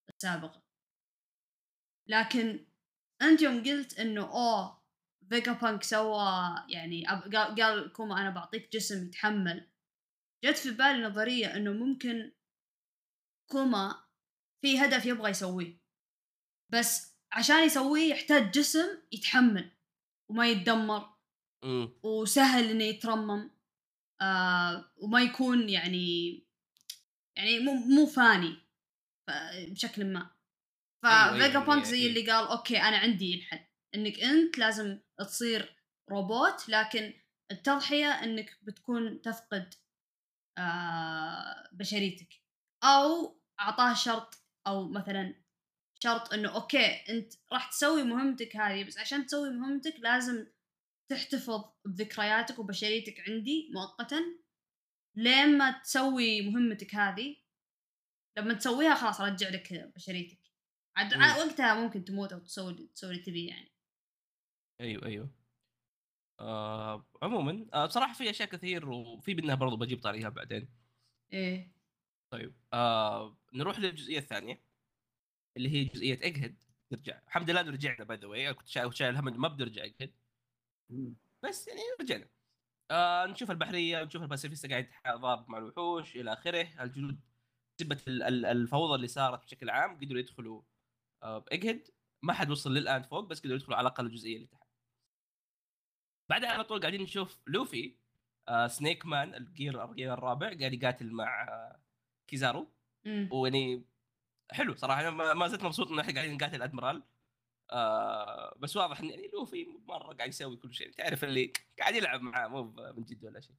السابقة. لكن أنت يوم قلت إنه أوه فيجا بانك سوى يعني قال كوما أنا بعطيك جسم يتحمل. جت في بالي نظرية إنه ممكن كوما في هدف يبغى يسويه. بس عشان يسويه يحتاج جسم يتحمل وما يتدمر
أمم،
وسهل إنه يترمم. آه وما يكون يعني يعني مو مو فاني بشكل ما.
أيوة،
ففيجا
أيوة،
بانك
هي-
زي. اللي قال okay أنا عندي الحل إنك أنت لازم تصير روبوت لكن التضحية إنك بتكون تفقد آه بشريتك. أو أعطاه شرط أو مثلا شرط إنه okay أنت راح تسوي مهمتك هذه بس عشان تسوي مهمتك لازم تحتفظ بذكرياتك وبشريتك عندي مؤقتا. لين ما تسوي مهمتك هذه لما تسويها خلاص ارجع لك بشريتك. عاد. عاد وقتها ممكن تموت أو تسوي تسوي اللي تبيه يعني.
أيوه أيوه. آه عموما آه بصراحة في أشياء كثير وفي منها برضو بجيب طاريها بعدين.
إيه.
طيب آه نروح للجزئية الثانية. اللي هي جزئية Egghead نرجع الحمد لله رجعنا by the way كنت شايل شايل هم ما بنرجع Egghead بس يعني رجعنا. آه نشوف البحرية نشوف الباسيفيستا قاعد يتضارب مع الوحوش إلى آخره. الجنود ال- الفوضى اللي صارت بشكل عام قدروا يدخلوا آه ب Egghead ما حد وصل للآن فوق بس قدروا يدخلوا على الأقل الجزئية اللي تحت. بعدها على طول قاعدين نشوف لوفي آه Snake Man ال Gear الرابع قاعد يقاتل مع آه كيزارو. ويعني حلو صراحة أنا ما زلت مبسوط إنه إحنا قاعدين نقاتل أدميرال. آه بس واضح إن يعني لوفي مرة قاعد يسوي كل شيء تعرف اللي قاعد يلعب معاه مو من جد ولا شيء.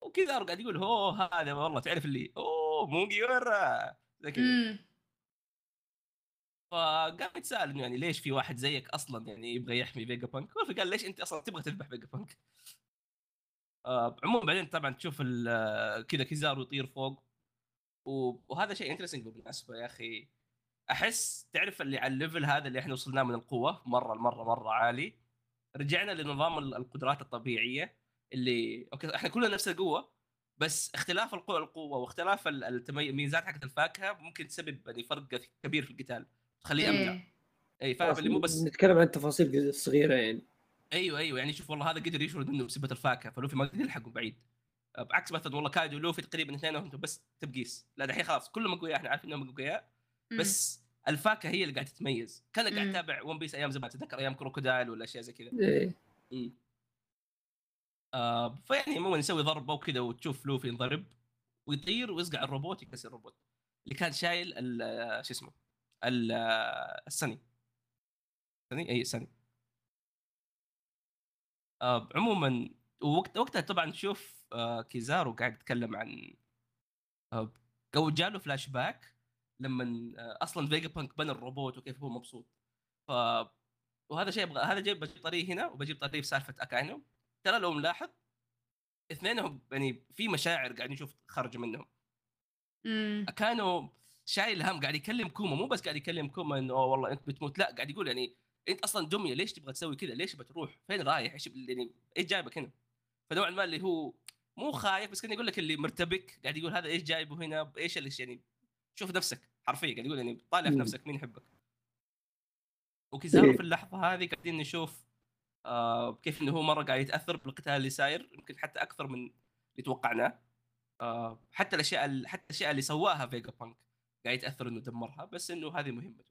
وكذا قاعد يقول هو هذا والله. تعرف اللي أوه مو جيورا زي كذا. فقام يتساءل إنه يعني ليش في واحد زيك أصلا يعني يبغى يحمي فيجا بانك فقال ليش أنت أصلا تبغى تذبح فيجا بانك آه عموما بعدين طبعا تشوف آه، كذا كيزارو يطير فوق. وهذا شيء interesting بالمناسبة يا أخي. أحس تعرف اللي على ال level هذا اللي إحنا وصلناه من القوة؟ مرة مرة مرة عالي. رجعنا لنظام ال- القدرات الطبيعية اللي أوكي إحنا كلنا نفس القوة بس اختلاف القوة القوة واختلاف ال- التمي- الميزات حقت الفاكهة ممكن تسبب يعني فرق كبير في القتال تخليه
أمتع.
اي فاهم اللي مو بس
نتكلم عن التفاصيل صغيرة يعني.
أيوه أيوه يعني شوف والله هذا قدر يشرد منه بسبه الفاكهة فلوفي ما قدر يلحقه بعيد. بعكس مثلا والله كايدو ولوفي تقريبا اثنينهم بس تبقيس لا دحين خلاص كلهم أقوياء إحنا عارفين إنهم
أقوياء.
بس الفاكهة هي اللي قاعدة تتميز كان قاعد
مم.
اتابع ون بيس أيام زمان تتذكر أيام كروكودايل ولا أشياء زي كذا. مم. آه فيعني عموما يسوي ضربة وكذا وتشوف لوفي ينضرب ويطير ويصقع الروبوت يكسر الروبوت اللي كان شايل ال- آه، شو اسمه ال- آه، ال Sunny Sunny اي Sunny آه عموما وقت وقتها طبعا تشوف كيزارو قاعد يتكلم عن آه أو جاله فلاش باك لما آه أصلا فيجا بانك بنى الروبوت وكيف هو مبسوط. ف وهذا شيء أبغى هذا جاي بجيب طاريه هنا وبجيب طاريه في سالفة أكاينو. ترى لو ملاحظ اثنينهم يعني في مشاعر قاعدين نشوف خارجه منهم. كانوا شايل هم قاعد يكلم كوما مو بس قاعد يكلم كوما إنه "أوه والله أنت بتموت لا قاعد يقول يعني أنت أصلا دمية ليش تبغى تسوي كذا؟ ليش بتروح؟ فين رايح؟ إيش يعني إيش جايبك هنا؟ فنوعا ما اللي هو مو خايف بس كان يقول لك اللي مرتبك قاعد يقول هذا إيش جايبه هنا إيش اللي يعني شوف نفسك حرفيا قاعد يقول يعني طالع في. نفسك مين يحبك وكيزارو
إيه.
في اللحظة هذه قاعدين نشوف آه كيف إنه هو مرة قاعد يتأثر بالقتال اللي صاير يمكن حتى أكثر من اللي توقعناه آه حتى الأشياء ال- حتى الأشياء اللي سواها فيجا بانك قاعد يتأثر إنه دمرها بس إنه هذه مهمته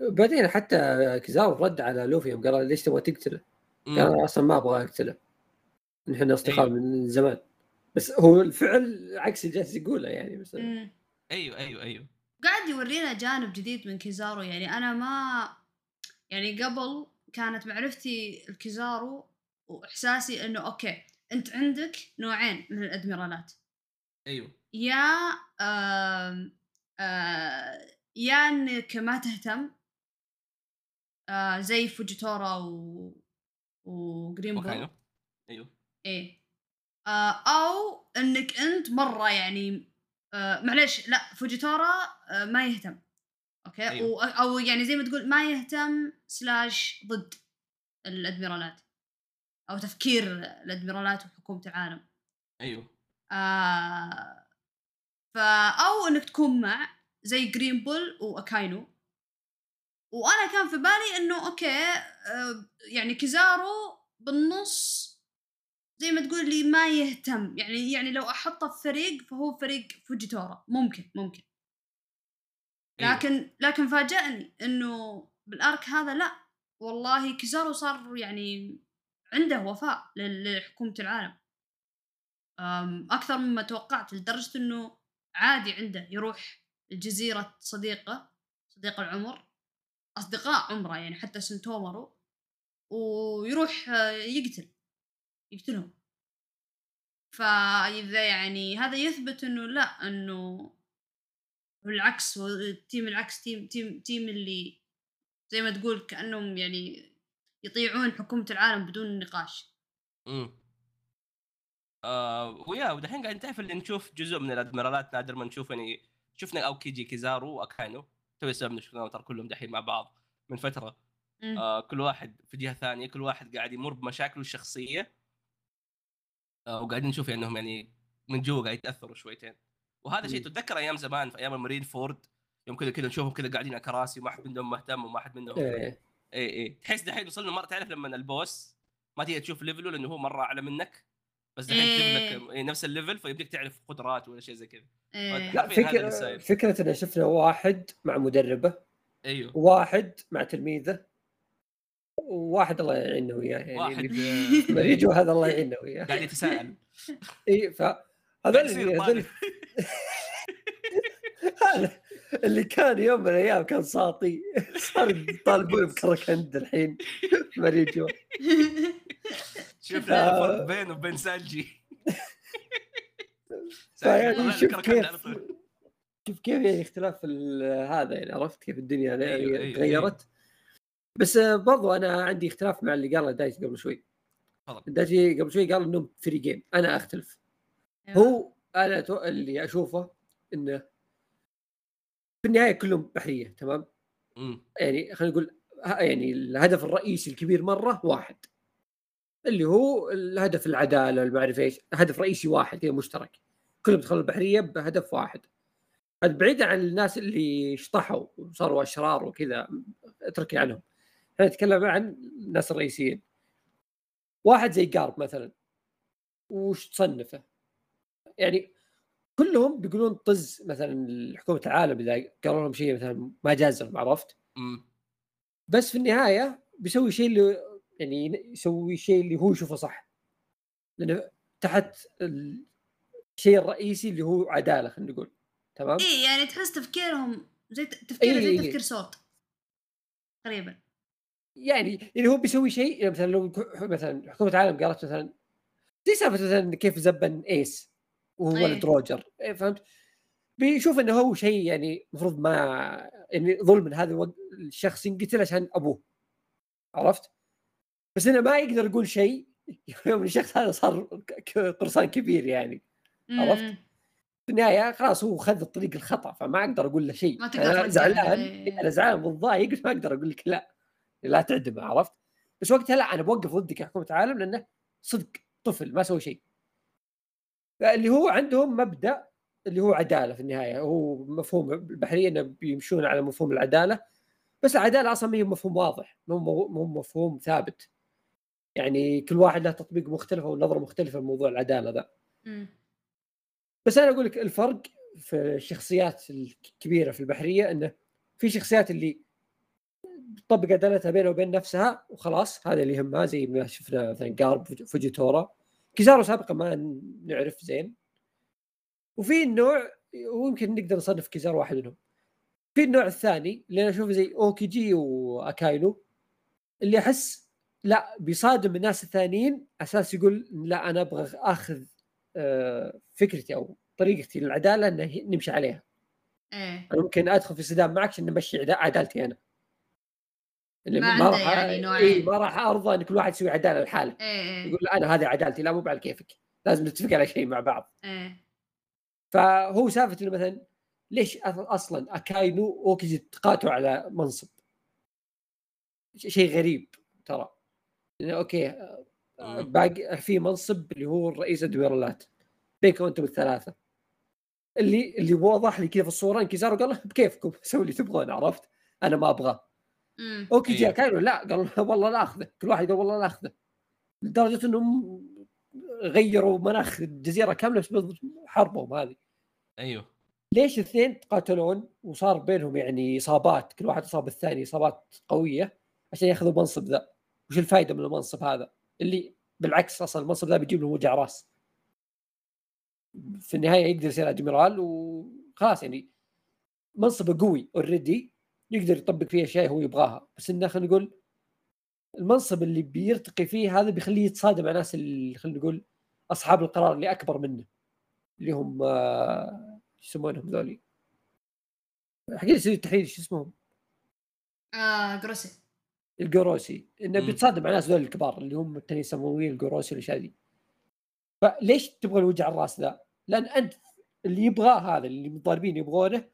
بعدين حتى كيزارو رد على لوفي يوم قال ليش تبغى تقتله؟ قال. أنا أصلا ما أبغى أقتله نحن أصدقاء
أيوه.
من زمان. بس هو الفعل عكس اللي جالس يقوله يعني بس.
مم.
أيوه أيوه أيوه.
قاعد يورينا جانب جديد من كيزارو. يعني أنا ما يعني قبل كانت معرفتي لكيزارو وإحساسي إنه أوكي أنت عندك نوعين من الأدميرالات.
أيوه.
يا آم آه يا إنك ما تهتم آه زي فوجيتورا و وجرين
وكاينو
بول
أيوه.
إيه. آه أو إنك أنت مرة يعني آه معلش لا فوجيتورا آه ما يهتم. أوكي؟
أيوه.
أيوه. أو يعني زي ما تقول ما يهتم slash ضد الأدميرالات أو تفكير الأدميرالات وحكومة العالم.
أيوه.
آه فا أو إنك تكون مع زي جرين بول واكاينو وأنا كان في بالي إنه أوكي آه يعني كيزارو بالنص زي ما تقول لي ما يهتم. يعني يعني لو أحطه في فريق فهو فريق فوجيتورا. ممكن ممكن.
أيوه.
لكن لكن فاجأني إنه بال arc هذا لا. والله كيزارو صار يعني عنده وفاء لحكومة العالم. أكثر مما توقعت لدرجة إنه عادي عنده يروح لجزيرة صديقة صديق العمر أصدقاء عمره يعني حتى سنتومرو ويروح آه، يقتل. يقتلهم. فإذا يعني هذا يثبت إنه لا إنه بالعكس ال team العكس team team team اللي زي ما تقول كأنهم يعني يطيعون حكومة العالم بدون نقاش.
إمم. آه ويا ودحين قاعد تعرف اللي نشوف جزء من الأدميرالات نادر ما نشوف يعني شفنا اوكيجي كيزارو واكاينو توي سببنا شفناهم ترى كلهم دحين مع بعض من فترة.
مم.
آه كل واحد في جهة ثانية كل واحد قاعد يمر بمشاكله الشخصية. وقاعدين نشوف يعني إنهم يعني من جوا قاعد يتأثروا شويتين وهذا شيء
مم.
تتذكر أيام زمان في أيام المارين فورد يوم كذا كذا نشوفهم كذا قاعدين على كراسي وما حد منهم مهتم وما حد منهم
إيه.
اي اي تحس دحين وصلنا مرة تعرف لما ال boss ما تقدر تشوف level ه لأنه هو مرة أعلى منك بس دحين
إيه.
تجيب لك إيه نفس ال level فيبديك تعرف قدرات ولا شيء زي كذا
إيه.
فكرة. فكرة إن شفنا واحد مع مدربه
أيوه
وواحد مع تلميذه وواحد الله يعيننا وياه يعني
واحد.
اللي- مريجو هذا الله يعيننا وياه.
قاعد يتساءل.
اي
قاعد يصير
اللي. هذا اللي كان يوم من الأيام كان ساطي. صار يطالبون بكركند الحين مريجو
شوف
آه.
الفرق بينه وبين
فيعني
طلع لك
شوف كيف. شوف كيف يعني اختلاف هذا يعني عرفت كيف الدنيا
أيوة،
يعني
أيوة،
تغيرت؟ بس آه، برضو أنا عندي اختلاف مع اللي قاله دايس قبل شوي. دايس قبل شوي قال انهم free game أنا أختلف.
أيوة.
هو أنا تو- اللي أشوفه إنه في النهاية كلهم بحرية تمام. يعني خلينا نقول ه- يعني الهدف الرئيسي الكبير مرة واحد. اللي هو الهدف العدالة المعرفه إيش هدف رئيسي واحد كذا مشترك. كلهم دخلوا البحرية بهدف واحد. بعيدا عن الناس اللي شطحوا وصاروا أشرار وكذا اتركي عنهم. إحنا نتكلم عن الناس الرئيسيين واحد زي قارب مثلا وش تصنفه؟ يعني كلهم بيقولون طز مثلا حكومة العالم إذا قالوا لهم شيء مثلا ما جازهم عرفت؟
مم.
بس في النهاية بيسوي شيء اللي يعني يسوي شيء اللي هو يشوفه صح لأنه تحت الشيء الرئيسي اللي هو عدالة خلينا نقول تمام؟
اي يعني تحس تفكيرهم زي تفكيره زي
إيه.
تفكير صوت تقريبا
يعني يعني هو بيسوي شيء يعني مثلا لو مثلا حكومة العالم قالت مثلا زي سالفة مثلا كيف زبن إيس وهو
إيه.
ولد روجر إيه فهمت؟ بيشوف إنه هو شيء يعني المفروض ما يعني ظلم هذا الشخص ينقتل عشان أبوه عرفت؟ بس إنه ما يقدر يقول شيء يوم الشخص هذا صار قرصان كبير يعني عرفت؟ في النهاية خلاص هو خذ الطريق الخطأ فما أقدر أقول له شيء
ما تقدر أنا
زعلان
إيه.
أنا زعلان متضايق ما أقدر أقول لك لا لا تعدمه عرفت؟ بس وقتها لا أنا بوقف ضدك يا حكومة العالم لأنه صدق طفل ما سوى شيء. اللي هو عندهم مبدأ اللي هو عدالة في النهاية. هو مفهوم البحرية إنه بيمشون على مفهوم العدالة بس العدالة أصلا ما هي مفهوم واضح مو مفهوم ثابت. يعني كل واحد له تطبيق مختلف أو نظره مختلفة لموضوع العدالة ذا. بس أنا أقول لك الفرق في الشخصيات الكبيرة في البحرية إنه في شخصيات اللي تطبق عدالتها بينها وبين نفسها وخلاص هذا اللي يهمها زي ما شفنا مثلا قارب فوجيتورا. كيزارو سابقا ما نعرف زين. وفي النوع ويمكن نقدر نصنف كيزارو واحد منهم. في النوع الثاني اللي أنا أشوفه زي أوكيجي وأكاينو اللي أحس لا بيصادم الناس الثانيين أساس يقول لا أنا أبغى أخذ آه، فكرتي أو طريقتي للعدالة إنه نمشي عليها.
إيه.
أنا ممكن أدخل في صدام معك عشان نمشي عدا- عدالتي أنا. اللي
ما عنده يعني
إيه. ما راح أرضى إن كل واحد يسوي عدالة لحاله.
إيه إيه.
يقول أنا هذه عدالتي لا مو على كيفك. لازم نتفق على شيء مع بعض.
إيه.
فهو سالفة إنه مثلا ليش أصلا أكاينو واوكيجي تقاتلوا على منصب؟ شيء غريب ترى. يعني okay آه،. باقي في منصب اللي هو الرئيس الأدميرالات بينكم أنتم الثلاثة. اللي اللي وضح لي كذا في الصورة ان كيزارو قال له بكيفكم سووا اللي تبغون عرفت؟ أنا ما أبغاه.
مم.
اوكيجي
أيوه.
كانوا لا قال له والله لا أخذه. كل واحد قال والله لا أخذه. لدرجة إنهم غيروا مناخ الجزيرة كاملة بسبب حربهم هذه.
أيوه.
ليش الاثنين تقاتلون وصار بينهم يعني إصابات؟ كل واحد اصاب الثاني إصابات قوية عشان يأخذوا المنصب ذا. وش الفائده من المنصب هذا؟ اللي بالعكس أصلا المنصب ذا بيجيب لهم وجع راس. في النهاية يقدر يصير أدميرال وخلاص يعني منصبه قوي already يقدر يطبق فيه اشياء هو يبغاها. بس إنه خلينا نقول المنصب اللي بيرتقي فيه هذا بيخليه يتصادم مع ناس اللي خلينا نقول أصحاب القرار اللي أكبر منه اللي هم آه، شو يسمونهم ذولي؟ حقين يسوي التحليل شو اسمهم؟
آه جوروسي.
الجوروسي
إنه.
بيتصادم مع ناس ذول الكبار اللي هم التنانين يسموه الجوروسي والأشياء ذي فليش تبغى الوجع الراس ذا؟ لأن أنت اللي يبغاه هذا اللي مطالبين يبغونه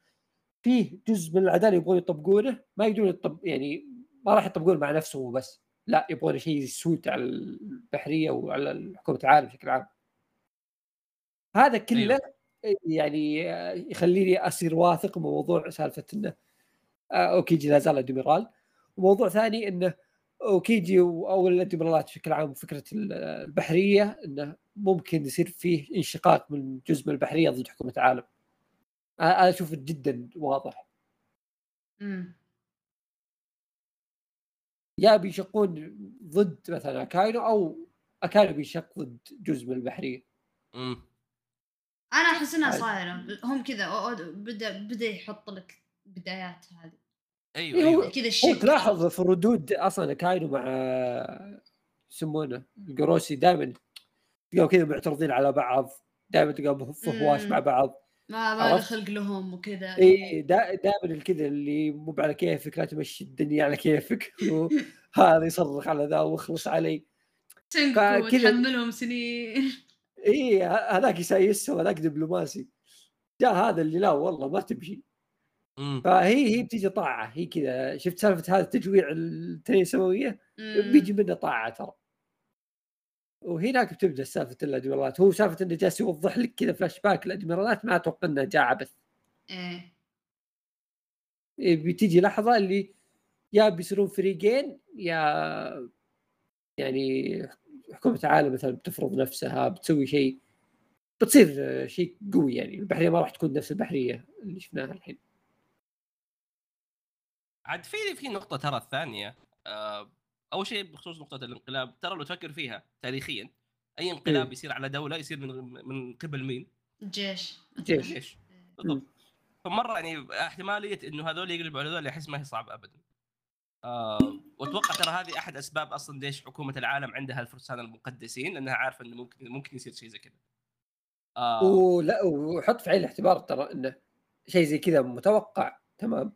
فيه جزء من العدالة يبغون يطبقونه ما يقدرون يطب يعني ما راح يطبقون مع نفسهم وبس. لا يبغون شيء يسود على البحرية وعلى حكومة العالم بشكل عام. هذا كله يعني يخليني أصير واثق من موضوع سالفة إنه آه، أوكيجي لا زال ادميرال وموضوع ثاني إنه أوكيجي أو الأدميرالات بشكل عام فكره ال- البحرية إنه ممكن يصير فيه انشقاق من جزء من البحرية ضد حكومة العالم. أنا أنا أشوفه جدا واضح
مم.
يا بيشقون ضد مثلا أكاينو أو أكاينو بيشق ضد جزء من البحرية
مم.
أنا أحس
إنها.
صايرة هم كذا بدأ بدأ يحط لك بدايات هذه
أيوه
إيه، هو-
أيوه
كذا
هو
الشك
تلاحظ في الردود أصلا كاينو مع يسمونه الجروسي دائما تلقاهم كذا معترضين على بعض دائما تلقاهم في هواش. مع بعض
ما ما؟ خلق لهم وكذا.
اي دائما كذا اللي مو على كيفك لا تمشي الدنيا على كيفك وهذا يصرخ على ذا واخلص علي. فكذا-
تحملهم سنين.
اي هذاك يسايسهم هذاك دبلوماسي. جاء هذا اللي لا والله ما تمشي. فهي هي بتيجي طاعة هي كذا. شفت سالفة هذا التجويع التنين
مم.
بيجي منه طاعة ترى. وهناك بتبدأ سالفة الأدميرالات. هو سالفة إنه جالس يوضح لك كذا فلاش باك الأدميرالات ما أتوقع انه جاء عبث
إيه.
إيه، بتيجي لحظة اللي يا بيصيرون فريقين يا يعني حكومة العالم مثلا بتفرض نفسها بتسوي شيء بتصير شيء قوي يعني. البحرية ما راح تكون نفس البحرية اللي شفناها الحين.
عاد في في نقطة ترى الثانية آه، أول شيء بخصوص نقطة الانقلاب ترى لو تفكر فيها تاريخيا أي انقلاب
إيه.
يصير على دولة يصير من من قبل مين؟
الجيش
جيش
ليش؟ بالضبط فمرة يعني احتمالية إنه هذول يقلبوا على هذول أحس ما هي صعبة ابدا. آه وأتوقع ترى هذه أحد أسباب أصلا ليش حكومة العالم عندها الفرسان المقدسين لأنها عارفة إنه ممكن ممكن يصير شيء زي كذا. آه
ولا وحط في عين الاعتبار ترى إنه شيء زي كذا متوقع تمام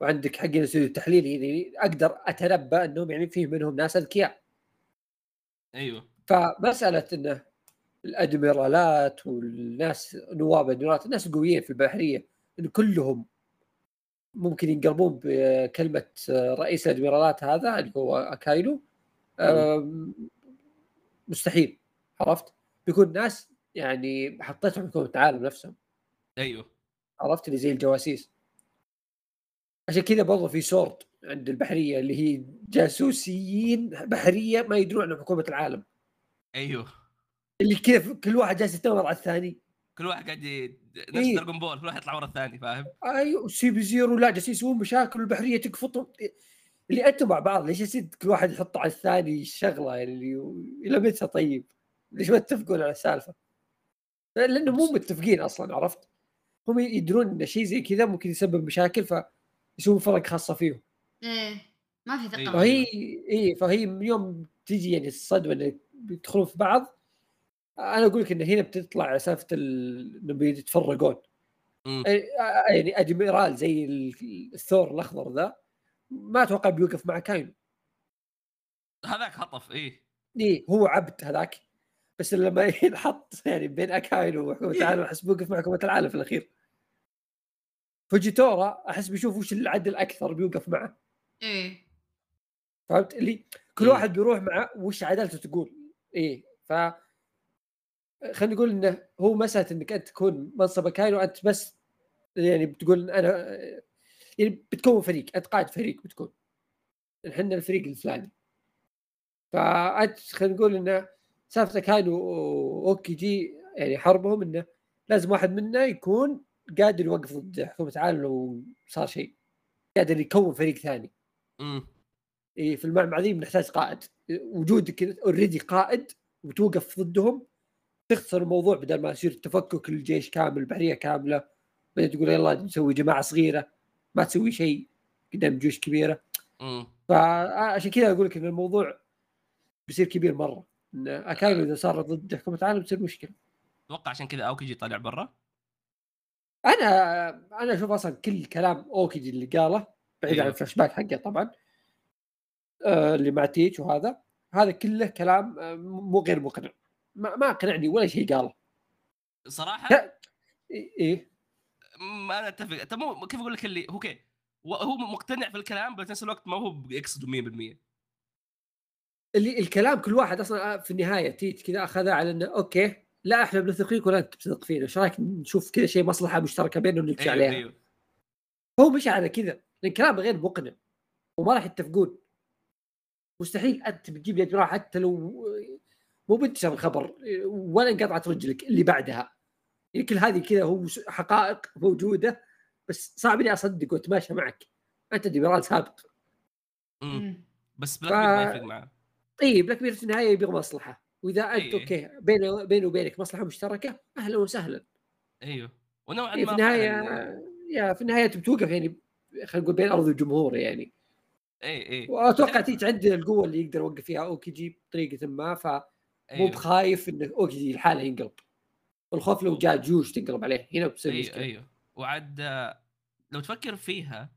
وعندك حق الاستوديو التحليلي يعني أقدر أتنبأ إنهم يعني فيه منهم ناس أذكياء.
أيوه.
فمسألة انه الأدميرالات والناس نواب الأدميرالات الناس قويين في البحرية انه كلهم ممكن ينقلبون بكلمة رئيس الأدميرالات هذا اللي هو اكاينو آم، مستحيل عرفت؟ بيكون ناس يعني حطيتهم حكومه العالم نفسهم.
أيوه.
عرفت؟ اللي زي الجواسيس. عشان كذا برضه في سورد عند البحرية اللي هي جاسوسيين بحرية ما يدرون عن حكومة العالم
أيوه
اللي كيف كل واحد جالس يتنمر على الثاني
كل واحد قاعد ي... نفس
إيه.
دراجون بول كل واحد يطلع ورا الثاني فاهم؟
أيوه CP Zero لا جالسين يسوون مشاكل والبحرية تقفطهم اللي أنتم مع بعض ليش يصير كل واحد يحط على الثاني شغله اللي إلى متى طيب؟ ليش ما تتفقون على السالفة؟ لأنه مو متفقين أصلا عرفت؟ هم يدرون إن شيء زي كذا ممكن يسبب مشاكل فيسوون فرق خاصة فيهم.
إيه ما في ثقه
أيوة.
فهي اي فهي من يوم تجي يعني الصدمة إنه بيدخلون في بعض. أنا أقول لك إن هنا بتطلع سالفة ال- إنهم بيتفرقون. أي- يعني ادميرال زي ال- الثور الأخضر ذا ما أتوقع بيوقف مع كاينو
هذاك هطف إيه.
اي هو عبد هذاك. بس لما ينحط يعني بين اكاينو وحكومة العالم أحس بيوقف مع حكومة العالم في الأخير. فوجيتورا أحس بيشوف وش العدل أكثر بيوقف معه.
إيه.
فهمت؟ اللي كل
مم.
واحد بيروح مع وش عدالته تقول. إيه. ف خلينا نقول إنه هو مساله إنك أنت تكون منصب كاينو انت بس يعني بتقول أنا يعني بتكون فريق أنت قائد فريق بتكون. إحنا الفريق الفلاني. فانت خلينا نقول إنه سالفة اكاينو واوكيجي يعني حربهم إنه لازم واحد منا يكون قادر يوقف ضد حكومة العالم لو صار شيء. قادر يكون فريق ثاني.
امم
إيه في المعمعة ذي بنحتاج قائد. وجودك already قائد وتوقف ضدهم تخسر الموضوع بدل ما يصير تفكك الجيش كامل البحرية كاملة. بعدين تقول يلا نسوي جماعة صغيرة. ما تسوي شيء قدام جيوش كبيرة.
امم
فعشان كذا أقول لك إن الموضوع بيصير كبير مرة. اكاينو إذا صار ضد حكومة العالم تصير مشكلة.
أتوقع عشان كذا اوكيجي طالع برا.
أنا أنا أشوف أصلا كل كلام اوكيجي اللي قاله بعيد عن
أيوه.
الفلاش باك حقه طبعا آه اللي مع تيتش وهذا هذا كله كلام آه، مو غير مقنع. ما, ما أقنعني ولا شيء قاله. صراحة. إيه- إيه.
ما أنا أتفق. طب مو كيف أقول لك اللي هو كيف هو مقتنع في الكلام بس نفس الوقت ما هو بيقصده 100%
اللي الكلام كل واحد أصلا في النهاية تيتش كذا اخذها على إنه okay لا إحنا بنثق فيك ولا انت بتثق فينا إيش رايك نشوف كذا شيء مصلحة مشتركة بيننا ونمشي
أيوه
عليها؟
أيوه.
هو مشى على كذا. لأن كلام غير مقنع وما راح يتفقون. مستحيل أنت بتجيب لي ادميرال حتى لو مو بنتشر الخبر ولا انقطعت رجلك اللي بعدها. يعني كل هذه كذا هو حقائق موجودة بس صعب اني اصدق وأتماشى معك. أنت ادميرال سابق.
مم.
مم.
بس بلاك بيرد ما
ف-
يفرق معاه
طيب بلاك بيرد في النهاية يبغى مصلحة. وإذا أنت
إيه.
okay بينه بينه وبينك مصلحة مشتركة أهلا وسهلا.
أيوه. ونوعا
إيه
ما
في النهايه يا في النهاية بتوقف يعني خلينا نقول بين أرض الجمهور يعني.
اي اي
وأتوقع تيجي عندنا القوة اللي يقدر يوقف فيها اوكيجي بطريقة ما فمو
أيوه.
بخايف إنه اوكيجي الحالة ينقلب. الخوف لو جاء جيوش تنقلب عليه هنا بتصير
أيوه
مشكلة.
أيوه. وعاد لو تفكر فيها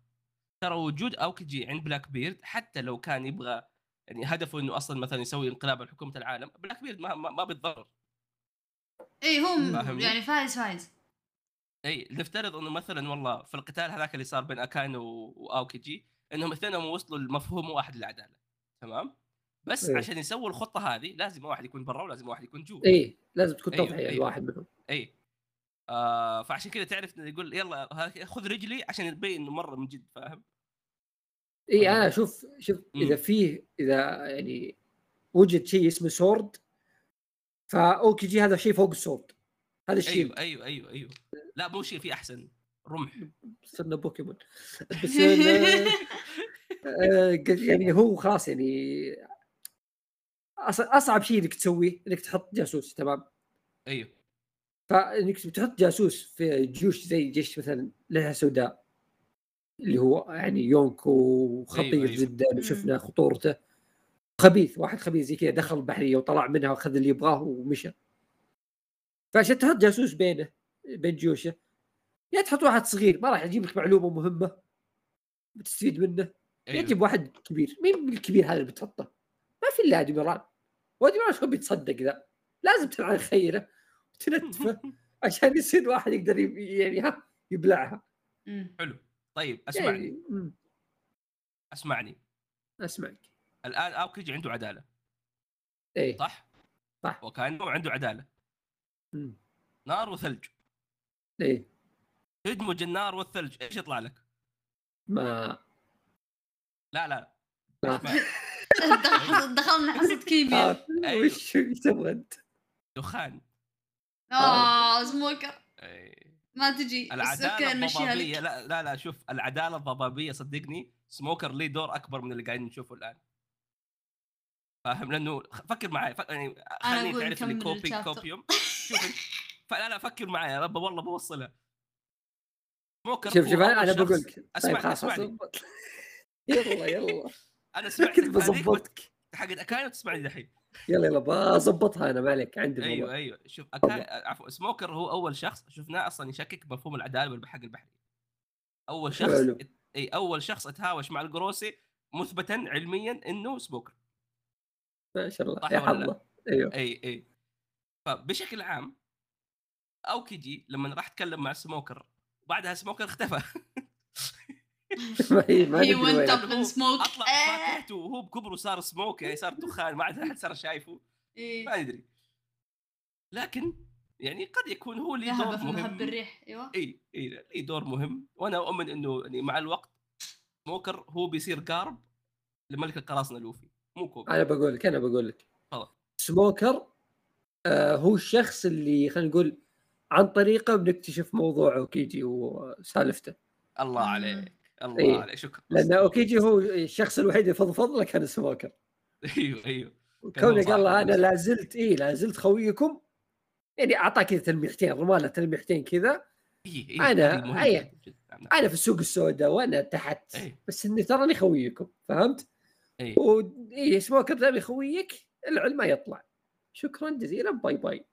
ترى وجود اوكيجي عند بلاك بيرد حتى لو كان يبغى يعني هدفه إنه أصلا مثلا يسوي انقلاب على حكومة العالم بلاك بيرد ما ما, ما بيتضرر.
اي هو؟ يعني فايز فايز.
اي نفترض إنه مثلا والله في القتال هذاك اللي صار بين اكاين و- وأوكيجي إنهم اثنينهم وصلوا لمفهوم واحد للعدالة تمام؟ بس
إيه.
عشان يسووا الخطة هذه لازم واحد يكون برا ولازم واحد يكون جوا.
إيه لازم تكون
أيوه،
تضحيه
أيوه.
الواحد منهم.
اي آه فعشان كذا تعرف يقول يلا خذ رجلي عشان يبين إنه مرة من جد فاهم؟
اي. أنا أشوف شوف
إذا.
فيه إذا يعني وجد شيء اسمه سورد فأوكي جي هذا شيء فوق السورد هذا الشيء.
أيوه أيوه أيوه أيوه. لا مو شيء في أحسن. رمح.
صرنا بوكيمون. بس آه، يعني هو خلاص يعني أصعب شيء إنك تسويه إنك تحط جاسوس تمام؟
أيوه.
فإنك تحط جاسوس في جيوش زي جيش مثلا لها سوداء اللي هو يعني يونكو وخطير
أيوة، أيوة.
جدا وشفنا خطورته. خبيث واحد خبيث زي كذا دخل البحرية وطلع منها وأخذ اللي يبغاه ومشى. فعشان تحط جاسوس بينه بين جيوشه يا تحط واحد صغير ما راح يجيب لك معلومة مهمة. بتستفيد منه. يا
أيوه.
تجيب واحد كبير. مين الكبير هذا اللي بتحطه؟ ما في إلا ادميرال وادميرال شو بيتصدق ذا؟ لازم تلعن خيرة وتنتفه عشان يصير واحد يقدر يعني ها يبلعها.
حلو. طيب أسمعني.
يعني مم،
أسمعني.
أسمعك.
الآن اوكيجي عنده عدالة.
إيه.
صح؟
صح.
وكأنه عنده عدالة.
مم،
نار وثلج.
إيه.
تدمج النار والثلج. إيش يطلع لك؟
ما.
لا لا.
ما.
دخلنا حصه كيمياء.
آه،
أيوه.
وش إيش تبغى أنت؟
دخان.
آه سموكر.
إيه.
ما تجي.
العدالة
الضبابية.
لا لا لا شوف العدالة الضبابية صدقني سموكر ليه دور أكبر من اللي قاعدين نشوفه الآن. فاهم؟ لأنه فكر معي فك... يعني خليني تعرف اللي كوبي. كوبيوم. شوف انت فلا لا فكر معي أنا ب- والله بوصلها سموكر
شوف شوف
أنا
بقول لك.
اسمع
طيب خلاص أسمعني. يلا يلا.
أنا سمعت
كنت بظبطك
حق اكاين وتسمعني دحين.
يلا يلا بظبطها أنا ما عليك عندي
أيوه أيوه. شوف أكاي... عفوا سموكر هو أول شخص شفناه أصلا يشكك بمفهوم العدالة بالحق البحري. أول شخص
حلو.
اي أول شخص اتهاوش مع القروسي مثبتا علميا إنه سموكر.
ما شاء الله يا؟ حظه. أيوه.
اي اي فبشكل عام أوكيجي لما راح اتكلم مع سموكر بعدها سموكر اختفى.
هي ما
هي up in smoke
اطلق
آه.
فاكهته وهو بكبره صار سموك يعني صار دخان ما عاد أحد صار شايفه.
إيه.
ما ندري لكن يعني قد يكون هو لي
ذهب
دور مهم.
الريح أيوه.
اي اي لي دور مهم. وأنا أؤمن إنه يعني مع الوقت سموكر هو بيصير قارب لملك القراصنة لوفي مو كوبي
أنا بقول لك أنا بقول لك. سموكر آه هو الشخص اللي خلينا نقول عن طريقه بنكتشف موضوع اوكيجي وسالفته.
الله. عليك. الله
إيه.
عليك شكرا
لأن أوكيجي هو الشخص الوحيد اللي فضفض له كان سموكر
أيوه أيوه
كونه قال له
أنا.
لا زلت اي لا زلت خويكم يعني اعطاه كذا تلميحتين رمى له تلميحتين كذا
إيه إيه مهمة
أيه. أنا في السوق السوداء وأنا تحت
إيه.
بس إني تراني خويكم فهمت؟
إيه.
و إيه سموكر دام يخويك العلم ما يطلع شكرا جزيلا باي باي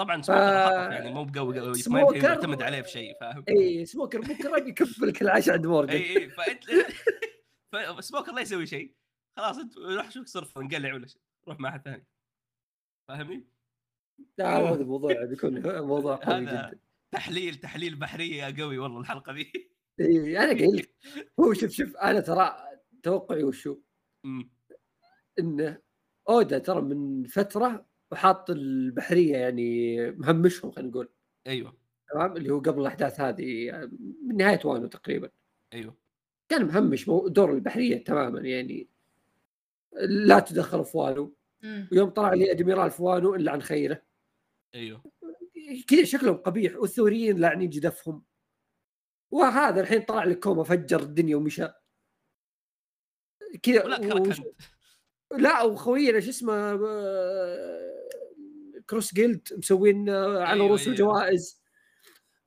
طبعا سموكر
ف-
يعني مو بقوي قوي ما
سموكر-
يعتمد عليه في شيء فاهم؟
إي سموكر بكره بيكب لك العشاء عند مورجن
إي إي فأنت فسموكر لا يسوي شيء خلاص أنت روح شوف صرف انقلع ولا شيء روح مع احد ثاني فاهمني؟
لا هذا الموضوع بيكون موضوع قوي جدا
تحليل تحليل بحرية يا قوي والله الحلقة ذي
إي أنا قايل هو شوف شوف أنا ترى توقعي وشو. إنه أودا ترى من فترة وحاط البحرية يعني مهمشهم خلينا نقول.
أيوه.
تمام؟ اللي هو قبل الأحداث هذه من نهاية وانو تقريبا.
أيوه.
كان مهمش دور البحرية تماما يعني. لا تدخل في وانو. ويوم طلع لي أدميرال في وانو إلا عن خيره.
أيوه.
كذا شكلهم قبيح والثوريين لاعنين جدفهم. وهذا الحين طلع لك كوما فجر الدنيا ومشى. كذا
كركنت
لا وخوينا شو اسمه آه، كروس جيلد مسوين آه، على
أيوة،
رؤوس
أيوة.
الجوائز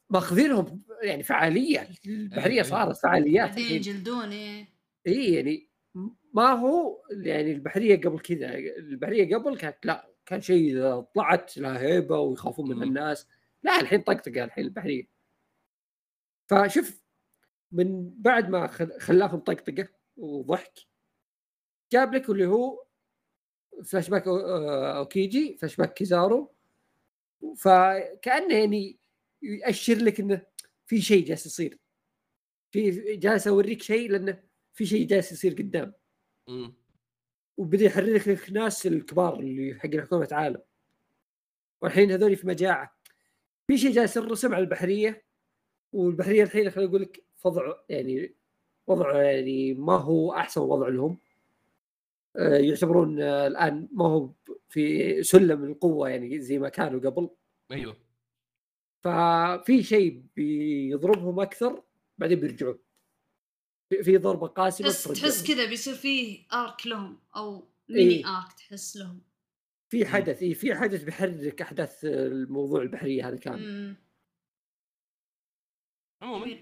ماخذينهم يعني فعالية البحرية
أيوة.
صارت فعاليات
يجلدون إيه
إي يعني ما هو يعني البحرية قبل كذا البحرية قبل كانت لا كان شيء إذا طلعت لها هيبة ويخافون منها. الناس لا الحين طقطقه الحين البحرية فشوف من بعد ما خل- خلاهم طقطقه وضحك جاب لك اللي هو فلاش باك أو- آه، أوكيجي فلاش باك كيزارو. فكأنه يعني يؤشر لك إنه في شيء جالس يصير. في جالس اوريك شيء لأنه في شيء جالس يصير قدام.
أمم.
وبدأ يحرك لك الناس الكبار اللي حق حكومه عالم والحين هذول في مجاعة. في شيء جالس يرسم على البحرية. والبحرية الحين خليني أقول لك وضع يعني وضع يعني ما هو أحسن وضع لهم. آه، يعتبرون آه، الآن ما هو في سلم القوة يعني زي ما كانوا قبل.
أيوه.
ففي شيء بيضربهم أكثر بعدين بيرجعون. في- ضربة قاسمة
تحس. تحس كذا بيصير فيه ارك لهم أو ميني
إيه.
ارك تحس لهم.
في حدث اي في حدث بيحرك أحداث الموضوع البحريه هذا كامل.
عموما.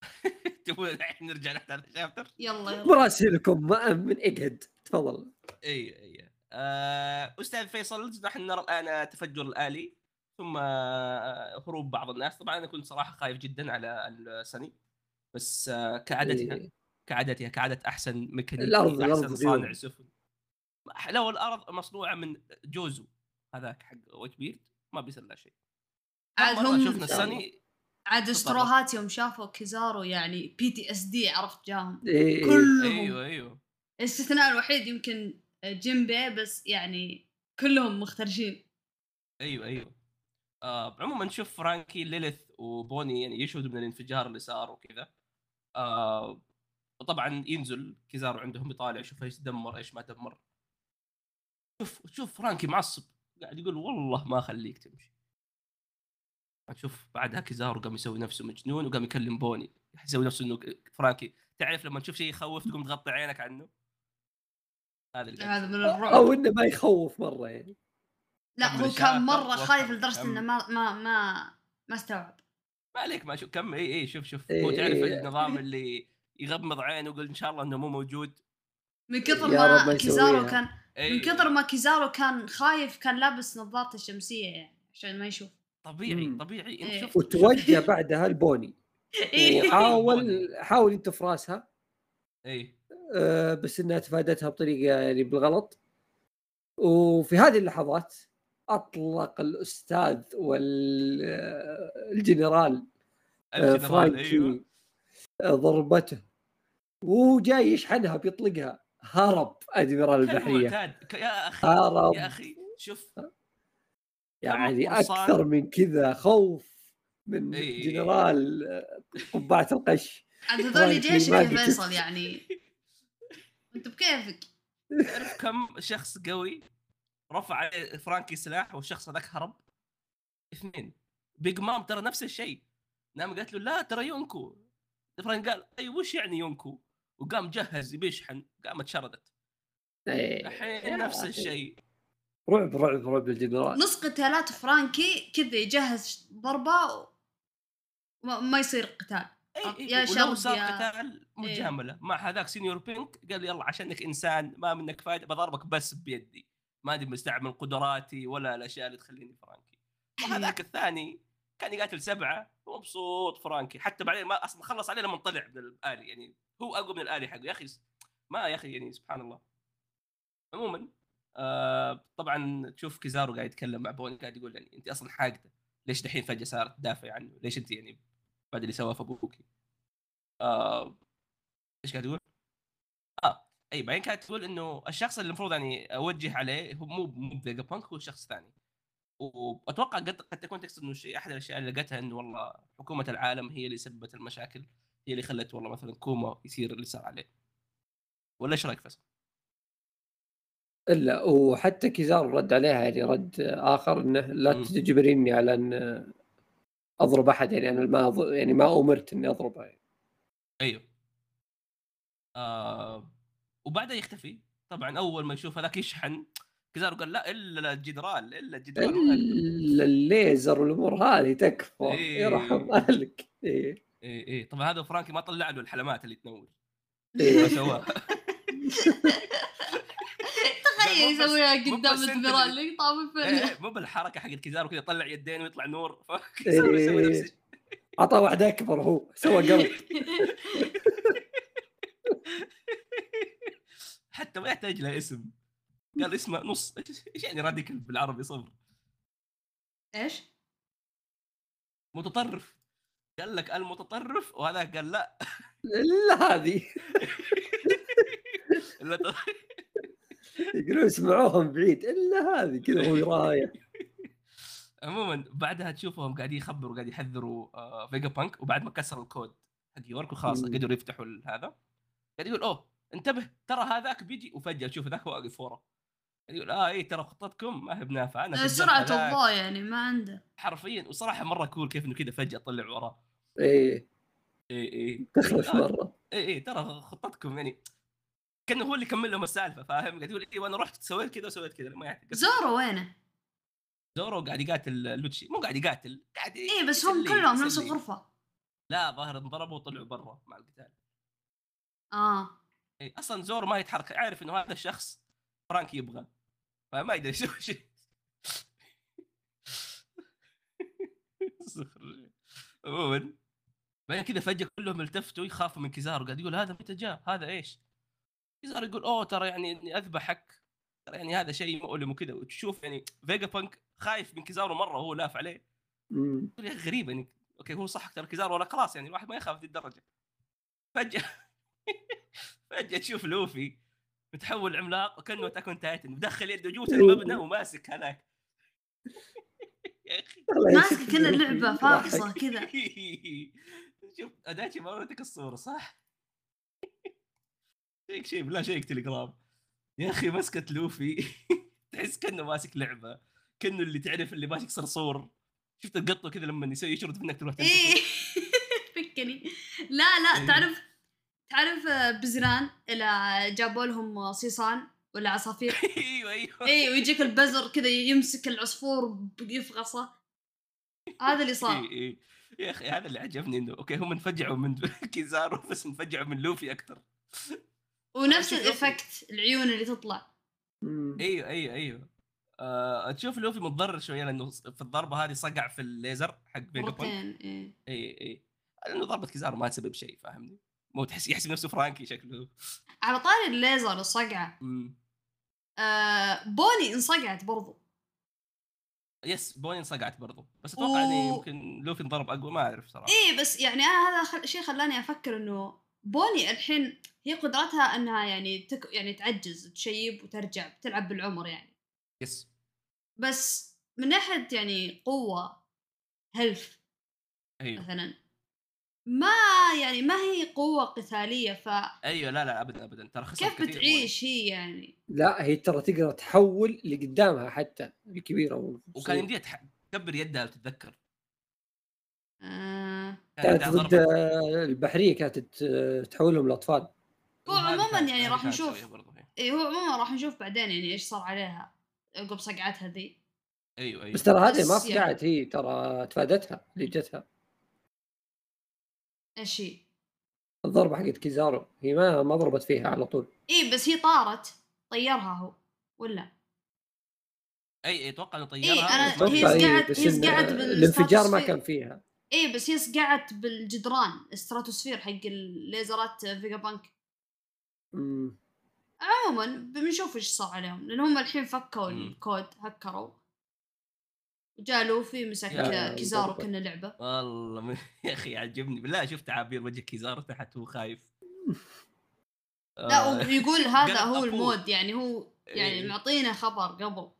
تبغى الحين نرجع لاحداث الشابتر
يلا يلا.
مراسلكم من اجهد تفضل.
إي إي. آه، أستاذ فيصل نحن نرى الآن تفجر الآلي ثم آه، هروب بعض الناس. طبعا أنا كنت صراحة خايف جدا على السني بس آه، كعادتها
إيه.
كعادتها كعادة أحسن ميكانيكي
الأرض- الأرض
أحسن
ديون.
صانع سفن. لو الأرض مصنوعة من جوزو هذاك حق ويت ما بيصير له شيء.
عاد هم
شفنا السني
عاد استروهات يوم شافوا كيزارو يعني PTSD عرفت جاهم.
إيه.
كلهم.
أيوه أيوه.
الاستثناء الوحيد يمكن جيمبي بس يعني كلهم مخترشين
أيوه أيوه. آه عموما نشوف فرانكي ليليث وبوني يعني يشهدوا من الانفجار اللي صار وكذا. آه وطبعا ينزل كيزارو عندهم يطالع يشوف إيش دمر إيش ما دمر. شوف شوف فرانكي معصب. قاعد يقول والله ما أخليك تمشي. تشوف بعدها كيزارو قام يسوي نفسه مجنون وقام يكلم بوني يسوي نفسه إنه فرانكي تعرف لما تشوف شيء يخوف تقوم تغطي عينك عنه هذا اللي
هذا. من الرعب
أو إنه ما يخوف مرة يعني
لا هو كان
مرة.
خايف
لدرجة.
إنه ما ما ما ما استوعب
ما عليك ما شوف كم إي إي شوف شوف
إيه
هو تعرف
إيه.
النظام اللي يغمض عينه ويقول إن شاء الله إنه مو موجود
من كثر ما كيزارو. كان
أي
من كثر ما كيزارو كان خايف كان لابس نظارته الشمسية يعني عشان ما يشوف
طبيعي
مم.
طبيعي. انت
إيه.
شفت
وتوجه بعدها لبوني.
إيه.
وحاول حاول انت في راسها
اي
آه، بس إنها تفادتها بطريقة يعني بالغلط. وفي هذه اللحظات أطلق الأستاذ والجنرال
الجنرال
فرانكي.
أيوه.
آه، ضربته. وهو جاي يشحنها بيطلقها. هرب
أدميرال البحرية. يا أخي
هرب.
يا أخي شوف.
يعني. أكثر من كذا خوف من
إي.
جنرال قبعة القش
هذول جيشك يا. فيصل يعني أنت بكيفك
تعرف كم شخص قوي رفع عليه فرانكي سلاح والشخص هذاك هرب اثنين بيج مام ترى نفس الشيء نام قالت له لا ترى يونكو فرانك قال أي وش يعني يونكو وقام جهز يبي يشحن قامت شردت
إيه.
الحين نفس. الشيء
رعب رعب رعب الجنرال
نص قتالات فرانكي كذا يجهز ضربة ما يصير قتال.
إي
يا شرب
صار
يا-
قتال مجامله مع هذاك سينيور بينك قال يلا عشانك إنسان ما منك فايدة بضربك بس بيدي. ما أدري مستعمل قدراتي ولا الأشياء اللي تخليني فرانكي. وهذاك الثاني كان يقاتل سبعة ومبسوط فرانكي. حتى بعدين ما أصلا خلص عليه لما طلع من الآلي يعني هو أقوى من الآلي حقه. يا أخي ما يا أخي يعني سبحان الله. عموما آه طبعا تشوف كيزارو قاعد يتكلم مع بوني قاعد يقول يعني أنت أصلا حاقدة. ليش دحين فجأة صارت تدافع عنه؟ ليش أنت يعني بعد اللي سواه في ابوكي آه إيش قاعد يقول؟ آه أي بعدين كانت تقول إنه الشخص اللي المفروض يعني أوجه عليه هو مو مو فيجا بانك هو شخص ثاني. وأتوقع قد قد تكون تقصد إنه شيء أحد الأشياء اللي لقتها إنه والله حكومة العالم هي اللي سببت المشاكل هي اللي خلت والله مثلا كوما يصير اللي صار عليه. ولا إيش رأيك فيصل؟
إلا وحتى كيزارو رد عليها يعني رد آخر إنه لا. تجبريني على إن أضرب أحد يعني أنا ما أض- يعني ما أمرت إني اضربه يعني.
أيوه آه وبعدها يختفي طبعا أول ما يشوف هذاك يشحن كيزارو قال لا إلا الجدران إلا الجدران
إلا الليزر والأمور هذه تكفى
إيه.
يرحم اهلك إيه.
اي اي طبعا هذا فرانكي ما طلع له الحلمات اللي تنور ما
إيه.
تخيل
بس-
يسويها قدام الادميرال
اللي-
اللي طاب
إيه،
الفيلم
إيه، مو بالحركة حقت كيزارو كذا يطلع يدين ويطلع نور.
إيه.
نفس الشيء.
عطى واحد أكبر هو سوى قلب.
حتى ما يحتاج له اسم. قال اسمه نص. إيش يعني راديكال بالعربي صفر؟
إيش؟
متطرف. قال لك المتطرف وهذاك قال لا. إلا هذه.
يقولون اسمعوهم بعيد إلا هذه كذا وهو رايح
عموما بعدها تشوفهم قاعدين يخبروا قاعد يحذروا آه، فيجا بانك وبعد ما كسر الكود حق يورك وخلاص. قدروا يفتحوا هذا. قاعد يقول أوه انتبه ترى هذاك بيجي. وفجأة تشوف ذاك واقف ورا. يقول آه اي ترى خطتكم ما هي بنافعة أنا
سرعة
هذاك.
الضوء يعني ما عنده.
حرفيا وصراحة مرة cool كيف إنه كذا فجأة طلع وراه
إيه.
اي اي
تخرج
آه.
مرة.
اي اي ترى خطتكم يعني كأنه هو اللي كمل لهم السالفة فاهم؟ قاعد يقول اي وأنا رحت سويت كذا وسويت كذا ما يعني
زورو وينه؟
زورو قاعد يقاتل لوتشي مو قاعد يقاتل قاعد
إيه بس هم كلهم نفس
يسلي.
الغرفة.
لا ظاهر انضربوا وطلعوا برا مع القتال.
آه.
اي أصلا زورو ما يتحرك عارف إنه هذا الشخص فرانك يبغى فما يقدر يسوي شيء عموما. بعدين كذا فجأة كلهم التفتوا يخافوا من كيزارو قاعد يقول هذا متى جاء؟ هذا إيش؟ كيزارو يقول أوه ترى يعني إني أذبحك. ترى يعني هذا شيء مؤلم وكذا. وتشوف يعني فيجا بانك خايف من كيزارو مرة وهو لاف عليه. يقول يا أخي غريب يعني. okay هو صح ترى كيزارو ولا خلاص يعني الواحد ما يخاف ذي الدرجة. فجأة فجأة تشوف لوفي متحول عملاق وكأنه Attack on Titan مدخل يده جوة المبنى وماسك هذاك يا
أخي.
ماسك كنه
روحي.
لعبة فاقصة كذا.
شوف اداتشي ما وريتك الصورة صح؟ شيك شيء بالله شيك تليجرام. يا أخي مسكت لوفي. تحس كأنه ماسك لعبة. كأنه اللي تعرف اللي ماسك صرصور. شفت القطة كذا لما يسوي يشرد منك تروح
إيه. فكني. لا لا
إيه.
تعرف تعرف آه، بزران اللي جابوا لهم صيصان ولا عصافير؟
أيوه أيوه.
اي ويجيك البزر كذا يمسك العصفور يفغصه هذا اللي صار.
إيه إيه. يا أخي هذا اللي عجبني إنه okay هم انفجعوا من كيزارو بس انفجعوا من لوفي أكثر
ونفس.
ال
effect العيون اللي تطلع.
أيوه أيوه أيوه. آه تشوف لوفي متضرر شوية لأنه في الضربة هذه صقع في الليزر حق فيجا
مرتين إيه.
إي إي. لأنه ضربة كيزارو ما تسبب شيء فاهمني؟ مو تحس يحسب نفسه فرانكي شكله.
على طاري الليزر الصقعه. آه بوني انصقعت برضو.
yes بوني انصقعت برضو. بس أتوقع انه
و-
يمكن لوفي انضرب أقوى ما أعرف صراحة.
إيه بس يعني أنا هذا خل... شيء خلاني أفكر إنه بوني الحين هي قدرتها إنها يعني تك... يعني تعجز تشيب وترجع بتلعب بالعمر يعني.
yes.
بس من ناحية يعني قوة health
أيوه.
مثلا ما يعني ما هي قوة قتالية فكيف
أيوه لا لا ابدا ابدا. ترى كثير
بتعيش هي يعني؟
لا هي ترى تقدر تحول اللي قدامها حتى الكبيرة
وكان. يمديها تكبر يدها لو تتذكر.
آه.
كانت ضد. البحرية كانت تحولهم لأطفال
هو عموماً يعني
هذه
راح نشوف.
هي.
إيه هو عموما راح نشوف بعدين يعني إيش صار عليها عقب صقعتها ذي
أيوه أيوه
بس ترى هذه ما
يعني-
فقعت هي ترى تفادتها اللي جتها
إيش هي؟
الضربة حقت كيزارو هي ما ما ضربت فيها على طول
إيه بس هي طارت طيرها هو ولا
أي أي أتوقع إنه
إيه،
طيرها
أنا-
بس-
هي
بس
هي
إن
سقعت بالستاتوسفير.
الانفجار ما كان فيها
إيه بس هي صقعت بالجدران الستراتوسفير حق الليزرات فيجا بانك
مم.
عموما بنشوف إيش صار عليهم لأن هم الحين فكوا
مم.
الكود هكروا جاء لوفي مسك كيزارو. كنا لعبة
والله م- يا أخي عجبني بالله شفت تعابير وجه كيزارو تحت وهو خايف
لا
آه،
ويقول هذا
قلب
هو. المود يعني هو يعني
إيه.
معطينا خبر قبل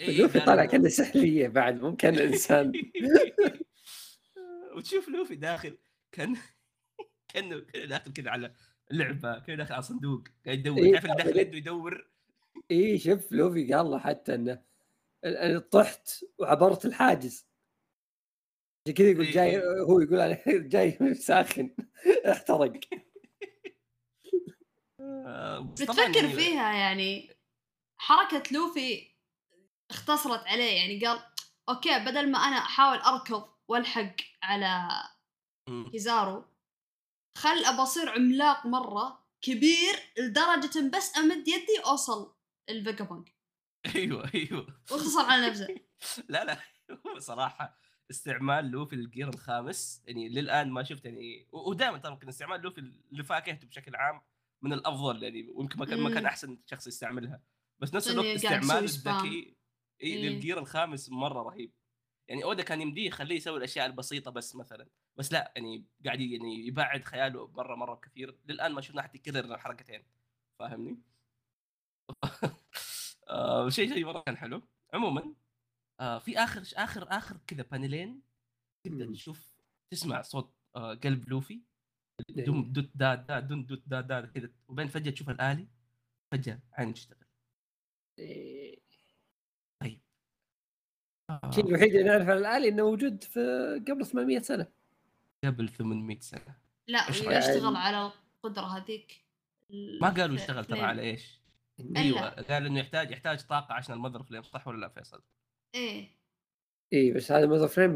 إيه،
لوفي طالع كأنه سحليه بعد مو كان إنسان
وتشوف لوفي داخل كان كأنه داخل كذا على لعبة كأنه داخل على صندوق قاعد يدور
إيه،
تعرف اللي داخل
تعرف.
يده يدور
اي شوف لوفي قال له حتى إنه أنا طحت وعبرت الحاجز عشان كذا يقول
إيه،
جاي
إيه.
هو يقول أنا جاي ساخن احترق
آه،
بتفكر
يعني-
فيها يعني حركة لوفي اختصرت عليه يعني قال أوكي بدل ما أنا أحاول أركض والحق على. كيزارو. خل ابى اصير عملاق مرة كبير لدرجة إن بس أمد يدي أوصل الفيجابانك
أيوه أيوه.
واختصر على نفسه.
لا لا هو صراحة استعمال لوفي الجير الخامس. يعني للآن ما شفت يعني ودائما ترى ممكن استعمال لوفي لفاكهته بشكل عام من الأفضل. يعني ويمكن ما كان ما كان. أحسن شخص يستعملها. بس نفس الوقت استعماله
spam.
الذكي.
إيه.
للجير الخامس مرة رهيب. يعني أودا كان يمديه يخليه يسوي الأشياء البسيطة بس مثلا بس لا يعني قاعد يعني يبعد خياله مرة مرة كثير. للآن ما شفنا حد يكرر الحركتين. فاهمني؟ آه شيء شيء مرة كان حلو. عموما آه في آخر آخر آخر كذا بانلين تبدا. تشوف تسمع صوت آه قلب لوفي؟ دم دوت دا دا دن دوت دا دا كذا. وبين فجأة تشوف الآلي فجأة عين تشتغل.
إيه. الشيء الوحيد اللي نعرفه عن الآلي إنه موجود في قبل 800 سنة
قبل 800 سنة
لا يشتغل؟ على القدرة هذيك
ما قالوا يشتغل ترى. على
إيش.
أيوه قال إنه يحتاج يحتاج طاقة عشان ال mother flame صح ولا لا فيصل؟
إيه
اي إيه، بس هذا mother flame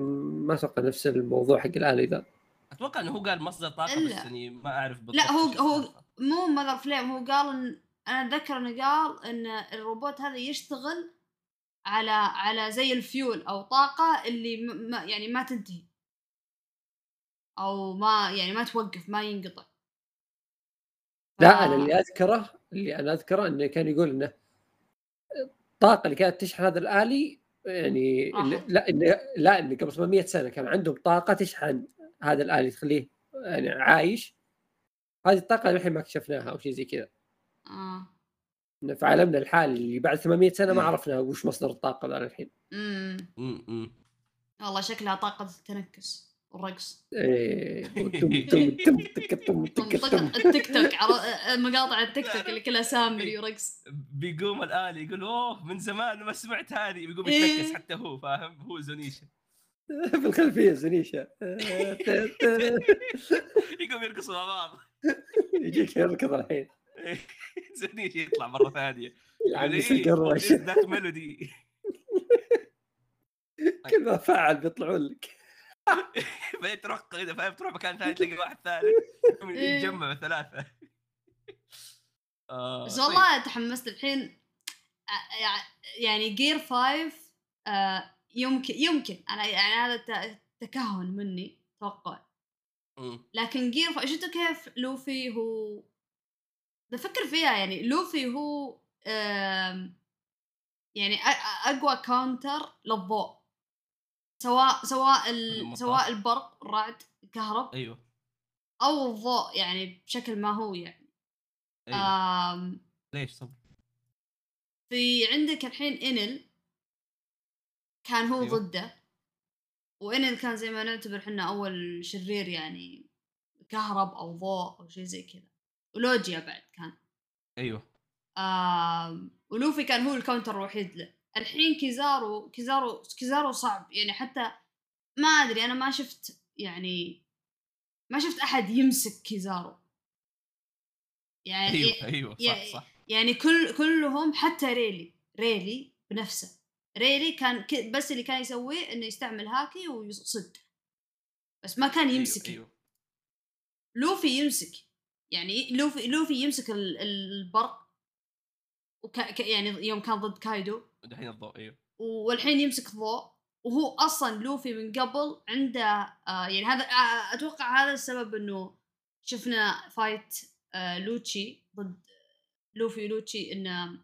ما أتوقع نفس الموضوع حق الآلي ذا
أتوقع إنه هو قال مصدر طاقة
إلا.
بس إني ما أعرف بالضبط
لا هو هو. مو mother flame هو قال ان أنا أتذكر إنه قال إن الروبوت هذا يشتغل على على زي الفيول أو طاقة اللي ما يعني ما تنتهي. أو ما يعني ما توقف ما ينقطع.
لا
ف-
أنا اللي أذكره اللي أنا أذكره إنه كان يقول إنه الطاقة اللي كانت تشحن هذا الآلي يعني لا إن لا إن قبل 800 سنة كان عندهم طاقة تشحن هذا الآلي تخليه يعني عايش. هذه الطاقة الحين ما اكتشفناها أو شيء زي كذا.
آه.
في عالمنا الحالي اللي بعد 800 سنة ما عرفنا وش مصدر الطاقة ذا الحين.
امم
أمم، أمم.
والله شكلها طاقة التنكس والرقص.
إيه،
التيك توك مقاطع التيك توك اللي كلها سامري ورقص.
بيقوم الآلي يقول أوه من زمان ما سمعت هذه. بيقوم
إيه.
يتنكس حتى هو فاهم؟ هو زونيشا.
في الخلفية زنيشه
يقوم يرقصوا مع بعض.
يجيك يركض الحين.
زونيشا يطلع مرة ثانية.
يعني
melody
كل ما فعل بيطلعون لك.
بعدين تروح كذا فاهم تروح مكان ثاني تلاقي واحد ثالث
إيه.
يتجمع ثلاثة. آه،
بس
طيب.
والله تحمست الحين. يع- يعني جير 5 آه، يمكن يمكن. أنا يعني هذا تكهن مني توقع
أمم.
لكن جير 5 شفتوا كيف لوفي هو بفكر فيها يعني لوفي هو يعني أقوى counter للضوء. سواء سواء ال... سواء البرق الرعد الكهرب.
أيوه.
أو الضوء يعني بشكل ما هو يعني.
أيوه.
آم،
ليش صب
في عندك الحين انيل كان هو
أيوة.
ضده. وانيل كان زي ما نعتبر إحنا أول شرير يعني كهرب أو ضوء أو شيء زي كذا. ولوجيا بعد كان.
أيوه.
آم ولوفي كان هو ال counter الوحيد له. الحين كيزارو كيزارو كيزارو صعب. يعني حتى ما أدري أنا ما شفت يعني ما شفت أحد يمسك كيزارو. يعني
أيوه أيوه
يا-
صح صح.
يعني كل كلهم حتى ريلي ريلي بنفسه. ريلي كان بس اللي كان يسويه إنه يستعمل هاكي ويصد بس ما كان يمسك
أيوه, أيوة.
لوفي يمسك يعني لوفي لوفي يمسك ال- البرق وك ك- يعني يوم كان ضد كايدو.
ودحين الضوء أيوه
والحين يمسك ضوء وهو أصلا لوفي من قبل عنده آه يعني هذا آه أتوقع هذا السبب إنه شفنا fight آه لوتشي ضد لوفي ولوتشي إنه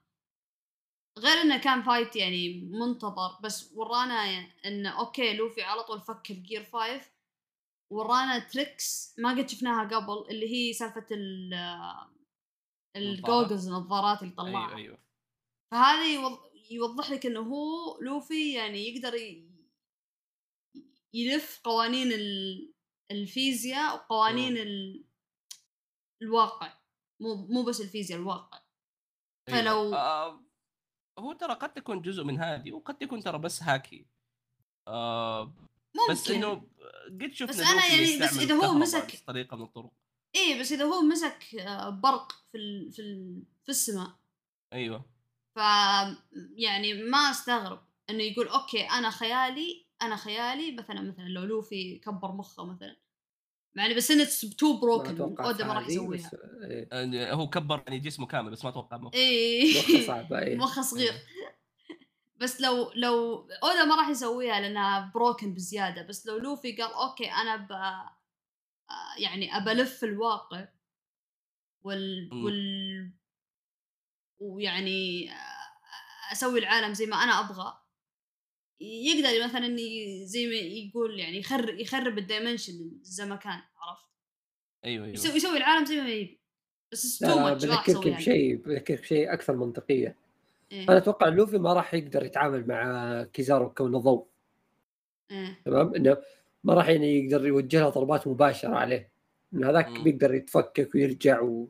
غير إنه كان fight يعني منتظر بس ورانا يعني إنه okay لوفي على طول فك ال gear 5 ورانا tricks ما قد شفناها قبل اللي هي سالفة ال ال goggles النظارات اللي طلعها.
أيوه. أيوه
فهذا يوض- يوضح لك إنه هو لوفي يعني يقدر يلف قوانين ال- الفيزياء وقوانين. ال... الواقع. مو مو بس الفيزياء الواقع.
أيوة.
فلو-
آه هو ترى قد تكون جزء من هذه وقد يكون ترى بس هاكي. آه
ممكن.
بس إنه قد شفنا
بس
لوفي
يعني بس إذا هو مسك-
بطريقه من الطرق.
إيه بس إذا هو مسك آه، برق في ال... في ال... في السماء.
أيوه.
ف يعني ما أستغرب إنه يقول okay أنا خيالي أنا خيالي مثلا مثلا لو لوفي كبر مخه مثلا. يعني بس
إنه
too
broken
اودا ما راح يسويها.
بس إيه،
آه، هو كبر يعني جسمه كامل بس ما أتوقع مخ
إيه.
مخه صعبة إيه.
مخه صغير. بس لو لو أودا ما راح يسويها لأنها broken بزيادة بس لو لوفي قال okay أنا ب آه، يعني ابلف الواقع وال. وال ويعني آه، أسوي العالم زي ما أنا أبغى يقدر مثلا زي ما يقول يعني يخرب يخرب ال dimension الزمكان عرفت؟
أيوه أيوه.
يسوي يسوي العالم زي ما يبي بس too much
بذكرك بشيء بذكرك بشيء أكثر منطقية.
إيه.
أنا أتوقع لوفي ما راح يقدر يتعامل مع كيزارو كونه ضوء
إيه.
تمام إنه ما راح يعني يقدر يوجه له ضربات مباشرة عليه إن هذاك
مم.
بيقدر يتفكك ويرجع و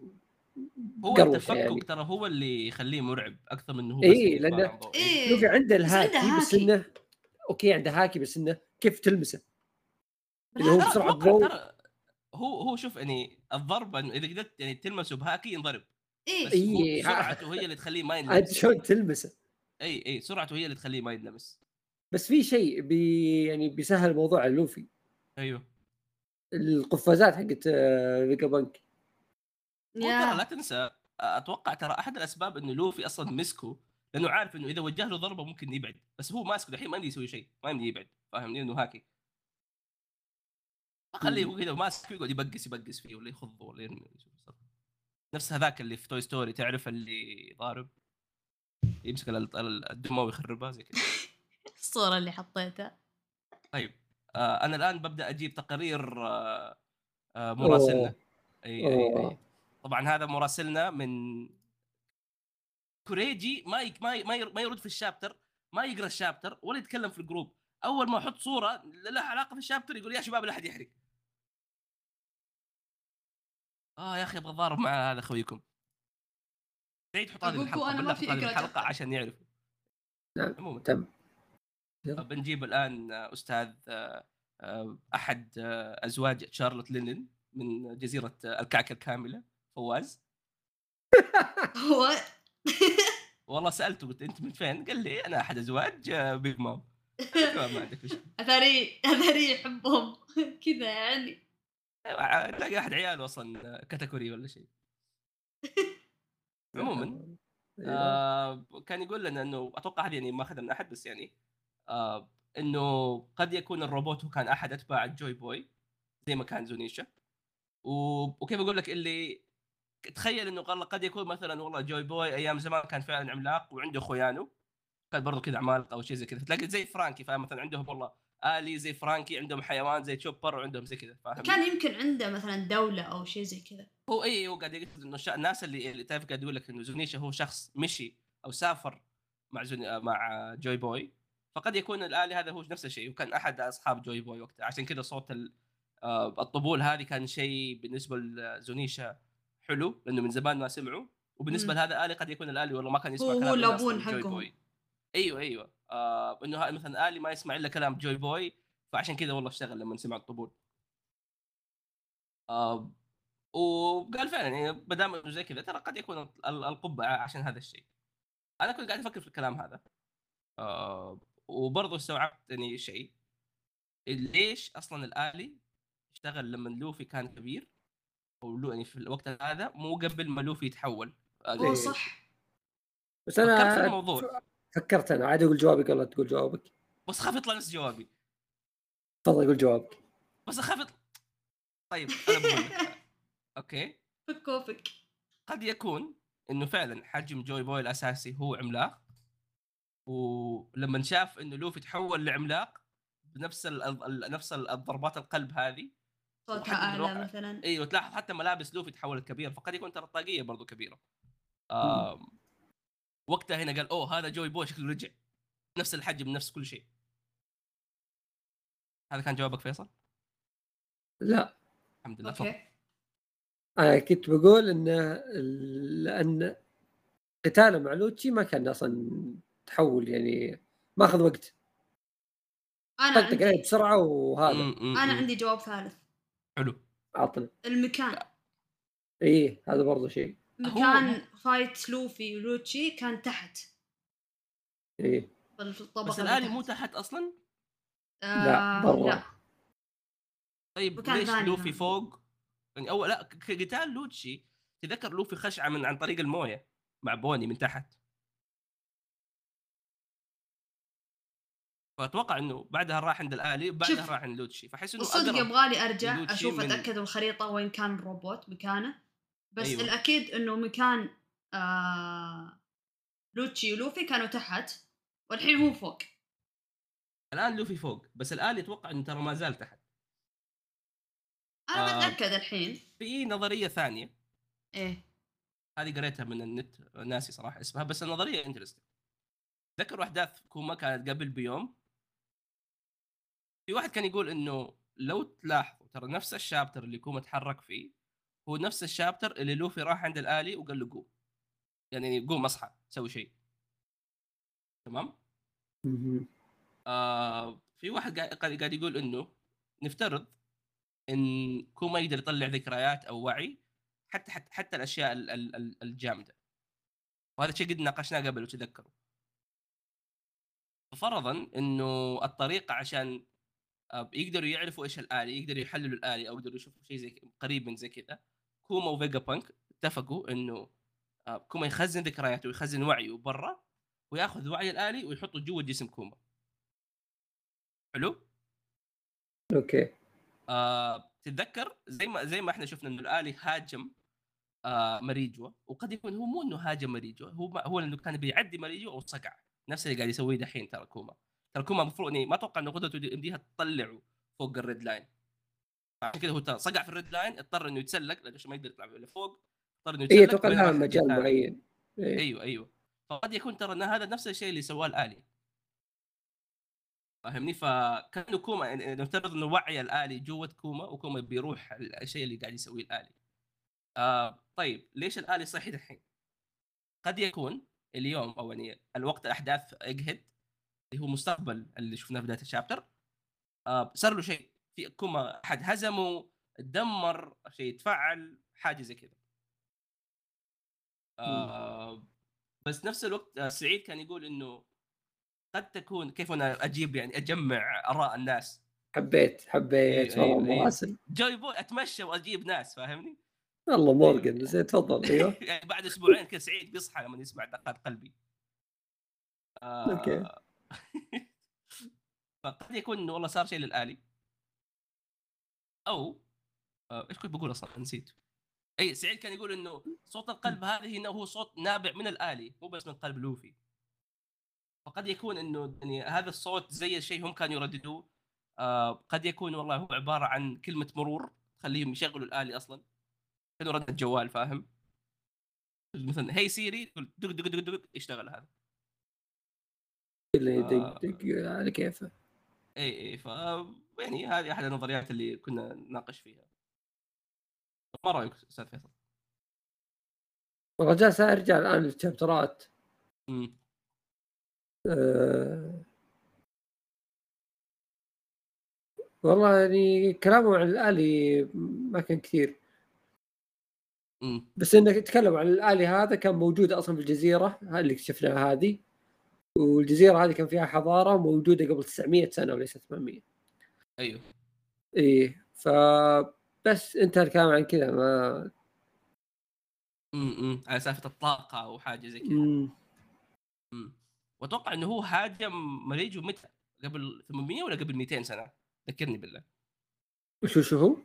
هو التفكك
يعني.
ترى هو اللي يخليه مرعب أكثر من انه هو
إيه،
عن ضوء.
إيه.
لوفي عنده الهاكي بس. إنه okay عنده هاكي بس إنه كيف تلمسه اللي هو
بسرعة
ضوء
هو هو شوف يعني الضربة إذا قدرت يعني تلمسه بهاكي ينضرب إيه.
إيه،
هو سرعته هي اللي تخليه ما
انت
ينلمس
شلون تلمسه؟
إي إي سرعته هي اللي تخليه ما ينلمس
بس في شيء بي يعني بيسهل الموضوع على لوفي.
أيوه.
القفازات حقت آه، فيجا بانك.
ترى لا تنسى أتوقع ترى أحد الأسباب إنه لوفي أصلا مسكه لأنه عارف إنه إذا وجه له ضربة ممكن يبعد. بس هو ماسكه الحين ما يمدي يسوي شيء ما يمدي يبعد. فاهمني؟ إنه هاكي. خليه هو كذا ماسك يقعد يبقس يبقس فيه ولا يخضه ولا يرمي. نفس هذاك اللي في Toy Story تعرف اللي ضارب؟ يمسك ال- ال- الدمى ويخربها زي كذا.
الصورة اللي حطيتها.
طيب آه أنا الآن ببدأ أجيب تقارير آه آه مراسلنا.
أوه.
أي
أي.
طبعا هذا مراسلنا من كوريجي ما يك ما ي- ما ير- ما يرد في ال chapter ما يقرأ ال chapter ولا يتكلم في ال group. أول ما أحط صورة لها علاقة في ال chapter يقول يا شباب لا أحد يحرق. آه يا أخي أبغى اتضارب مع هذا خويكم عيد حط هذه الحلقة
أنا ما
بالله
في الحلقة.
عشان يعرفوا
نعم
عموما.
تم.
بنجيب الآن أستاذ آه، أحد آه، أزواج شارلوت لينن من جزيرة آه، الكعكة الكاملة فواز.
هو؟
والله سألته قلت أنت من فين؟ قال لي أنا أحد أزواج بيج مام. ما عندك
أثري أثري يحبهم. كذا يعني.
تلاقي احد عياله أصلا آه، category ولا شيء عموما
أيوة.
آه كان يقول لنا إنه أتوقع هذه يعني ما أخذها من أحد بس يعني آه إنه قد يكون الروبوت هو كان أحد أتباع الجوي بوي زي ما كان زونيشا. وكيف أقول لك اللي تخيل إنه قال قد يكون مثلا والله جوي بوي أيام زمان كان فعلا عملاق وعنده خويانه كان برضو كذا عمالقة أو شيء زي كذا تلاقي زي فرانكي فاهم مثلا عندهم والله آلي زي فرانكي عندهم حيوان زي تشوبر وعندهم زي كذا فاهم؟
كان يمكن عنده مثلا دولة أو شيء زي كذا.
هو اي هو قاعد يقول إنه شا... الناس اللي اللي تعرف قاعد يقول لك إنه زونيشا هو شخص مشي أو سافر مع زون... مع جوي بوي فقد يكون الآلي هذا هو نفس الشيء وكان أحد أصحاب جوي بوي وقتها. عشان كذا صوت ال... آه، الطبول هذه كان شيء بالنسبة لزونيشا حلو لأنه من زمان ما سمعوا.
وبالنسبة.
لهذا آلي قد يكون الآلي والله ما كان يسمع
هو- هو
جوي
حقهم.
أيوه أيوه. آه إنه مثلا آلي ما يسمع إلا كلام جوي بوي فعشان كذا والله اشتغل لما سمع الطبول آه وقال فعلا يعني ما دام إنه زي كذا ترى قد يكون ال- القبعه عشان هذا الشيء. أنا كنت قاعد أفكر في الكلام هذا. آه وبرضه استوعبت يعني شيء ليش أصلا الآلي اشتغل لما لوفي كان كبير أو لو يعني في الوقت هذا مو قبل ما لوفي يتحول.
هو. صح
بس
فكرت في
أنا
الموضوع
فكرت أنا. عادي أقول جوابي قبل تقول جوابك.
بس خاف يطلع نفس جوابي.
تفضل قول جوابك.
بس اخاف يطلع طيب أنا بقول لك أوكي.
فك وفك
قد يكون إنه فعلا حجم جوي بوي الاساسي هو عملاق ولما شاف إنه لوفي تحول لعملاق بنفس ال ال- نفس ال- الضربات القلب هذه
صوتها
أعلى
مثلا.
أيوه تلاحظ حتى ملابس لوفي تحولت كبيرة فقد يكون ترى الطاقية برضو كبيرة. آم وقتها هنا قال أوه هذا جوي بوي شكله رجع. نفس الحجم نفس كل شيء. هذا كان جوابك فيصل؟
لا.
الحمد لله
okay.
أنا كنت بقول انه لأن قتاله مع لوتشي ما كان أصلا تحول يعني ما أخذ وقت.
أنا
طقطق عليه
عندي
بسرعة وهذا.
م- م- أنا.
عندي جواب ثالث.
حلو.
عطنا
المكان
إيه هذا برضه شيء.
مكان فايت لوفي ولوتشي كان تحت. إيه.
بس الالي مو تحت أصلا؟
لا،
آه
برا.
لا.
طيب ليش لوفي
كان.
فوق؟ يعني أول لا كقتال لوتشي. تذكر لوفي خشعة من عن طريق الموية مع بوني من تحت. فأتوقع إنه بعدها راح عند الآلي وبعدها راح عند لوتشي. فأحس
إنه
اقرب
يبغالي
أرجع
أشوف
من-
أتأكد الخريطة وين كان الروبوت مكانه بس
أيوة.
الأكيد إنه مكان آه لوتشي ولوفي كانوا تحت والحين هو فوق.
الآن لوفي فوق بس الالي أتوقع إنه ترى ما زال تحت.
أنا
آه.
بتاكد الحين.
في نظرية ثانية.
إيه.
هذه قريتها من النت ناسي صراحة اسمها بس النظرية interesting ذكروا أحداث كوما كانت قبل بيوم. في واحد كان يقول إنه لو تلاحظوا ترى نفس ال chapter اللي كوما تحرك فيه هو نفس ال chapter اللي لوفي راح عند الآلي وقال له قوم. يعني قوم أصحى سوي شيء. تمام. آه في واحد قاعد يقول إنه نفترض إن كوما يقدر يطلع ذكريات أو وعي حتى حتى, حتى الأشياء ال- ال- ال- الجامدة. وهذا الشيء قد ناقشناه قبل لو تذكروا. ففرضا إنه الطريقة عشان آه، يقدروا يعرفوا إيش الآلي يقدروا يحللوا الآلي أو يقدروا يشوفوا شيء زي قريب من زي كذا كوما وفيجا بانك اتفقوا إنه آه، كوما يخزن ذكرياته ويخزن وعيه برا وياخذ وعي الآلي ويحطه جوا جسم كوما. حلو؟
okay.
آه تتذكر زي ما زي ما إحنا شفنا إنه الآلي هاجم آه مريجوا وقد يكون هو مو إنه هاجم مريجوا هو ما هو إنه كان بيعدي مريجوا وصقع نفس اللي قاعد يسويه دحين ترى كوما. ترى كوما المفروض إني ما أتوقع إنه قدرته دي- يمديها تطلعه فوق ال Red Line عشان كذا هو ترى صقع في ال Red Line اضطر إنه يتسلق لأنه ما يقدر يطلع لفوق اضطر إنه يتسلق
اي
أتوقع
لها مجال. معين. إيه.
أيوه أيوه. فقد يكون ترى إن هذا نفس الشيء اللي سواه الآلي. فاهمني؟ فكانه كوما يعني نفترض إنه وعي الآلي جوة كوما وكوما بيروح الشيء اللي قاعد يسويه الآلي. آه طيب ليش الآلي صحي دحين؟ قد يكون اليوم أو يعني الوقت الأحداث أجهد اللي هو مستقبل اللي شفناه في بداية ال chapter. آه صار له شيء. في كوما أحد هزمه دمر شيء تفعل حاجة زي كذا. آه بس نفس الوقت آه، سعيد كان يقول إنه قد تكون كيف أنا أجيب يعني أجمع آراء الناس؟
حبيت حبيت
أيوة،
والله
أيوة. جوي بوي أتمشى وأجيب ناس فاهمني؟
والله مورجن زين تفضل أيوه.
يعني بعد أسبوعين كذا سعيد بيصحى لما يسمع دقات قلبي. آه.
okay.
فقد يكون إنه والله صار شيء للآلي. أو آه إيش كنت بقول أصلا نسيت. أي سعيد كان يقول إنه صوت القلب هذه إنه هو صوت نابع من الآلي مو بس من قلب لوفي. فقد يكون إنه يعني هذا الصوت زي الشيء هم كانوا يرددوه. آه قد يكون والله هو عبارة عن كلمة مرور تخليهم يشغلوا الآلي أصلا. كانوا رد الجوال فاهم؟ مثلا هي سيري تقول دق دق دق دق يشتغل هذا.
اللي
آه.
دق دق على كيفه.
اي اي ف يعني هذه أحد النظريات اللي كنا نناقش فيها. ما رأيك أستاذ فيصل؟
والله جالس ارجع الآن للشابترات.
امم
أه... والله يعني كلامه عن الآلي ما كان كثير.
امم
بس إنك تتكلم عن الآلي هذا كان موجود أصلا في الجزيرة اللي اكتشفناها هذه. والجزيرة هذه كان فيها حضارة موجودة قبل 900 سنة وليس 800
أيوه
إيه فبس انتهى الكلام عن كذا ما
امم على سالفة الطاقة أو حاجة زي كذا
مم.
امم وأتوقع إنه هو هاجم مريجو متى؟ قبل 800 ولا قبل 200 سنة؟ ذكرني بالله
وش وش هو؟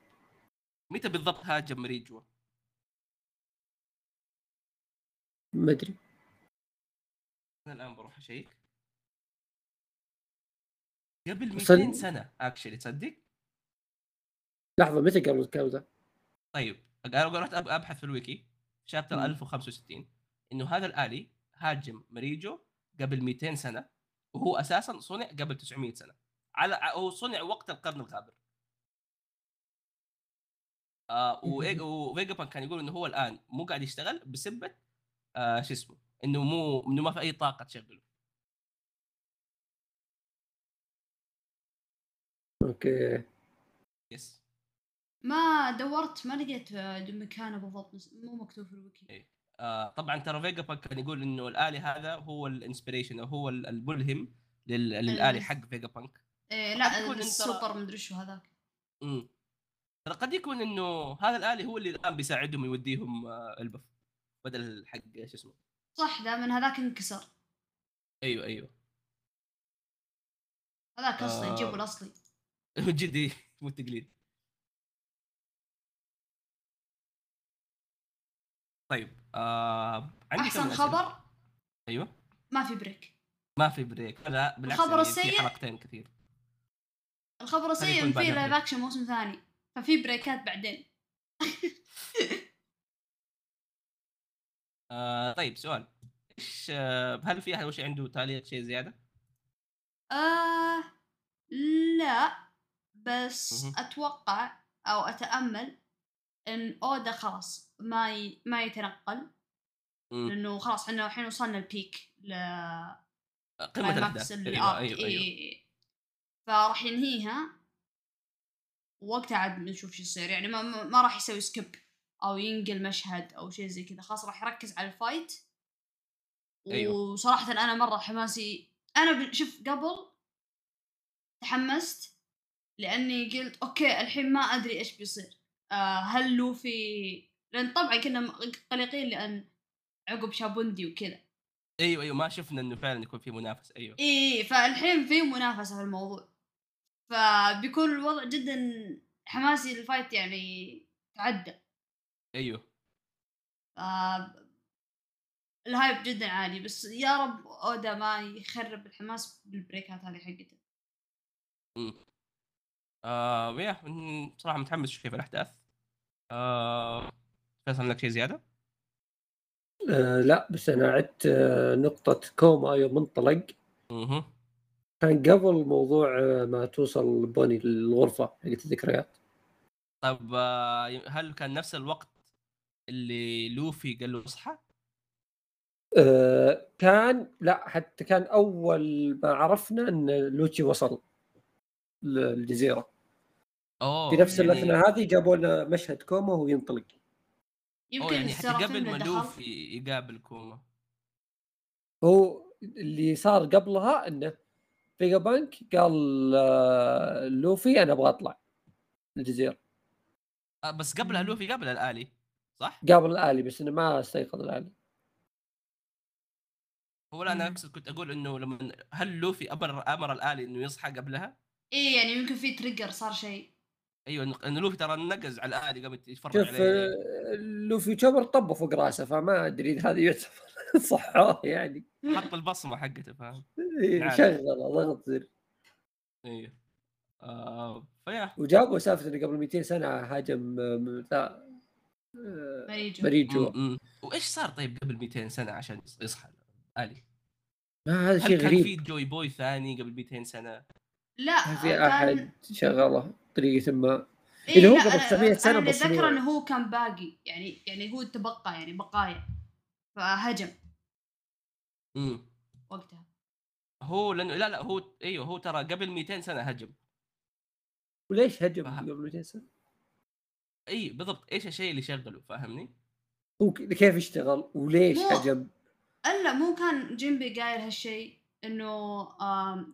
متى بالضبط هاجم مريجو؟
ما أدري
أنا الآن بروح أشيك قبل 200
أصل-
سنة actually تصدق؟
لحظة متى قبل الكلام ذا؟
طيب أنا رحت أبحث في الويكي شابتر
مم.
1065 إنه هذا الآلي هاجم مريجو قبل 200 سنة وهو أساسا صنع قبل 900 سنة على هو صنع وقت القرن الغابر آه وفيجا بان كان يقول إنه هو الآن مو قاعد يشتغل بسبة آه شو اسمه إنه مو إنه ما في أي طاقة تشغله.
أوكي.
yes
ما دورت ما لقيت آه، مكانه بالضبط مو مكتوب في الويكي.
إيه. آه طبعا ترى فيجا بانك كان يقول إنه الآلي هذا هو ال inspiration أو هو الملهم لل- للآلي حق فيجا بانك.
إيه لا السوبر مدري شو هذاك.
امم ترى قد يكون إنه هذا الآلي هو اللي الآن بيساعدهم يوديهم آه، إلباف بدل حق شو اسمه
صح دائما هذاك انكسر.
أيوه أيوه.
هذاك أصلي
آه.
جيبوا الأصلي.
من جد إيه، مو تقليد. طيب آه عندي أحسن.
خبر؟
أيوه.
ما في بريك
ما في بريك لا بالعكس
الخبر
يعني في
السيء-
حلقتين كثير.
الخبر السيء في
live
action موسم ثاني ففي break ات بعدين.
آه طيب سؤال إيش آه هل في أحد شيء عنده تعليق شيء زيادة؟
آه لا بس
مهم.
أتوقع أو أتأمل إن أودا خلاص ما ي... ما يتنقل
مم.
لأنه خلاص إحنا الحين وصلنا ال peak
ل
قمة
الأحداث
اللي
أيوه
arc
أيوه أيوه
إيه. فراح ينهيها وقتها عاد نشوف شو يصير يعني ما ما راح يسوي skip أو ينقل مشهد أو شيء زي كذا. خلاص راح يركز على ال fight.
أيوه.
وصراحة أنا مرة حماسي. أنا شوف قبل تحمست لأني قلت okay الحين ما أدري إيش بيصير. آه هل لوفي لأن طبعا كنا قلقين لأن عقب شابوندي وكذا.
أيوه أيوه ما شفنا إنه فعلا يكون في منافس أيوه.
إيه فالحين في منافسة في الموضوع. فبيكون الوضع جدا حماسي لل fight يعني تعدى.
أيوه.
ف ال hype جدا عالي بس يا رب أودا ما يخرب الحماس بال break ات هذه حقته.
مم. آه يا من- صراحة متحمس أشوف كيف الاحداث آه فيصل لك شيء زيادة؟
آه لا بس أنا عدت آه نقطة كوما يوم انطلق
أها.
كان قبل موضوع آه ما توصل بوني للغرفة حقت الذكريات.
طيب آه هل كان نفس الوقت اللي لوفي قال له اصحى؟
آه كان لا حتى كان أول ما عرفنا إن لوتشي وصل للجزيرة.
اوه
في نفس
يعني-
الاثناء هذه جابوا لنا مشهد كوما وهو ينطلق
أوه
يمكن
يعني حتى قبل ما لوفي يقابل كوما
هو اللي صار قبلها إنه فيجا بانك قال آه لوفي أنا أبغى أطلع الجزيرة.
آه بس قبلها. لوفي قبل الآلي. صح؟
قابل الآلي بس إنه ما استيقظ الآلي
هو لا
أنا.
أقصد كنت أقول إنه لما هل لوفي أمر أمر الآلي إنه يصحى قبلها؟
إيه يعني يمكن في trigger صار شيء
أيوه انه لوفي ترى نقز على الآلي قام يتفرج
شوف
عليه
لوفي تشوبر طبه فوق راسه فما أدري إذا هذا يعتبر صحاه يعني
حط البصمة حقته فاهم؟
إيه،
نعم.
شغله ضغط زر
أيوه آه فيا
وجابوا سالفة إنه قبل 200 سنة هاجم آه، ذا
م. وإيش صار طيب قبل 200 سنة عشان يصحى؟ الي؟
ما هذا
هل
شيء
كان
غريب.
في جوي بوي ثاني قبل 200 سنة؟
لا
في
كان
أحد شغله بطريقة ما.
إيه
إذا هو قبل
أنا-
900 سنة
أنا اللي
بس إنه-
اتذكر إنه هو كان باقي يعني يعني هو تبقى يعني بقايا. فهجم.
امم
وقتها.
هو لأنه لا لا هو إيوه هو ترى قبل 200 سنة هجم.
وليش هجم قبل 200 سنة؟
إي بالضبط. إيش الشيء اللي شغله فاهمني؟
هو ك- كيف اشتغل وليش
مو-
هجم؟
ألا مو كان جيمبي قايل هالشيء إنه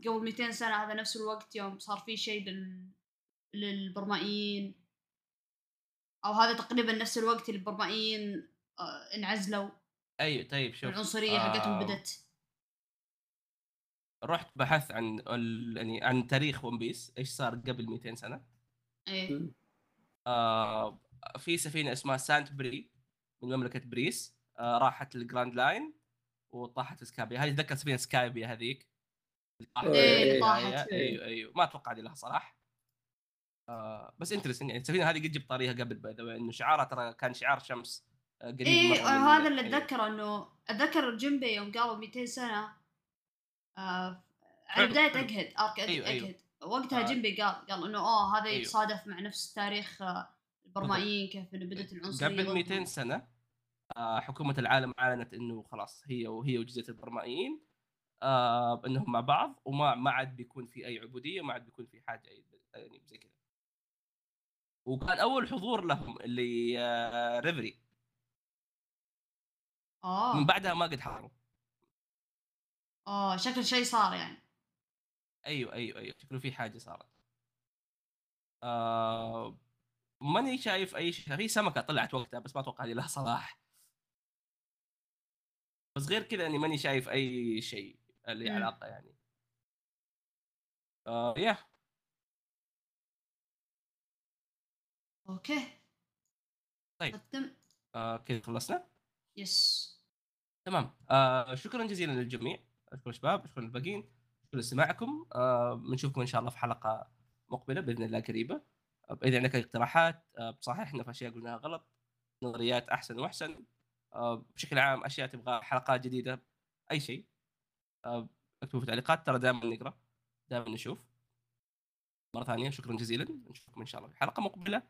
قبل 200 سنة هذا نفس الوقت يوم صار في شيء لل للبرمائيين. أو هذا تقريبا نفس الوقت اللي البرمائيين آه، انعزلوا.
أيوه طيب شوف
العنصرية حقتهم
آه،
بدت
رحت بحثت عن ال- يعني عن تاريخ ون بيس إيش صار قبل 200 سنة؟
إيه.
آه في سفينة اسمها سانت بري من مملكة بريس. آه راحت الجراند لاين وطاحت سكابيا هذه ذكر سفينة سكابيا هذيك؟ اللي طاحت.
إيه،.
أيوه أيوه. ما أتوقع دي لها صلاح. آه بس انترستنج يعني السفينة هذه قد جبت طاريها قبل باي إنه شعارها ترى كان شعار شمس آه قريب إيه من-
هذا اللي
أيوة.
أتذكره إنه أتذكر جيمبي يوم قالوا 200 سنة آه
حلو،
على
بداية.
أجهد ارك
أيوة، أيوة.
اجهد وقتها
آه.
جيمبي قال قال إنه آه هذا
أيوة.
يتصادف مع نفس تاريخ آه، البرمائيين كيف إنه بدت العنصرية
قبل
ضدهم.
200 سنة آه حكومة العالم أعلنت إنه خلاص هي وهي وجزيرة البرمائيين آه إنهم مع بعض وما ما عاد بيكون في أي عبودية ما عاد بيكون في حاجة أي يعني زي كذا وكان أول حضور لهم اللي آه ريفري
آه
من بعدها ما قد حضروا
آه شكل شيء صار يعني
أيوه أيوه أيوه. شكله في حاجة صارت. آه ماني شايف أي شيء. في سمكة طلعت وقتها بس ما أتوقع هذه لها صلاح. بس غير كذا اني ماني شايف أي شيء اللي. علاقة يعني. آه يا.
okay.
طيب.
قدم
آه كذا خلصنا؟
yes.
تمام. آه شكرا جزيلا للجميع. أشكر الشباب أشكر الباقيين. لاستماعكم آه بنشوفكم إن شاء الله في حلقة مقبلة بإذن الله قريبة. آه إذا عندك اقتراحات آه بصححنا في أشياء قلناها غلط نظريات أحسن وأحسن. بشكل عام أشياء تبغى حلقات جديدة أي شيء. اكتبوا في التعليقات ترى دائما نقرأ دائما نشوف. مرة ثانية شكرا جزيلا. نشوفكم إن شاء الله في حلقة مقبلة.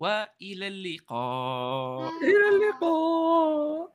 وإلى اللقاء.
إلى اللقاء.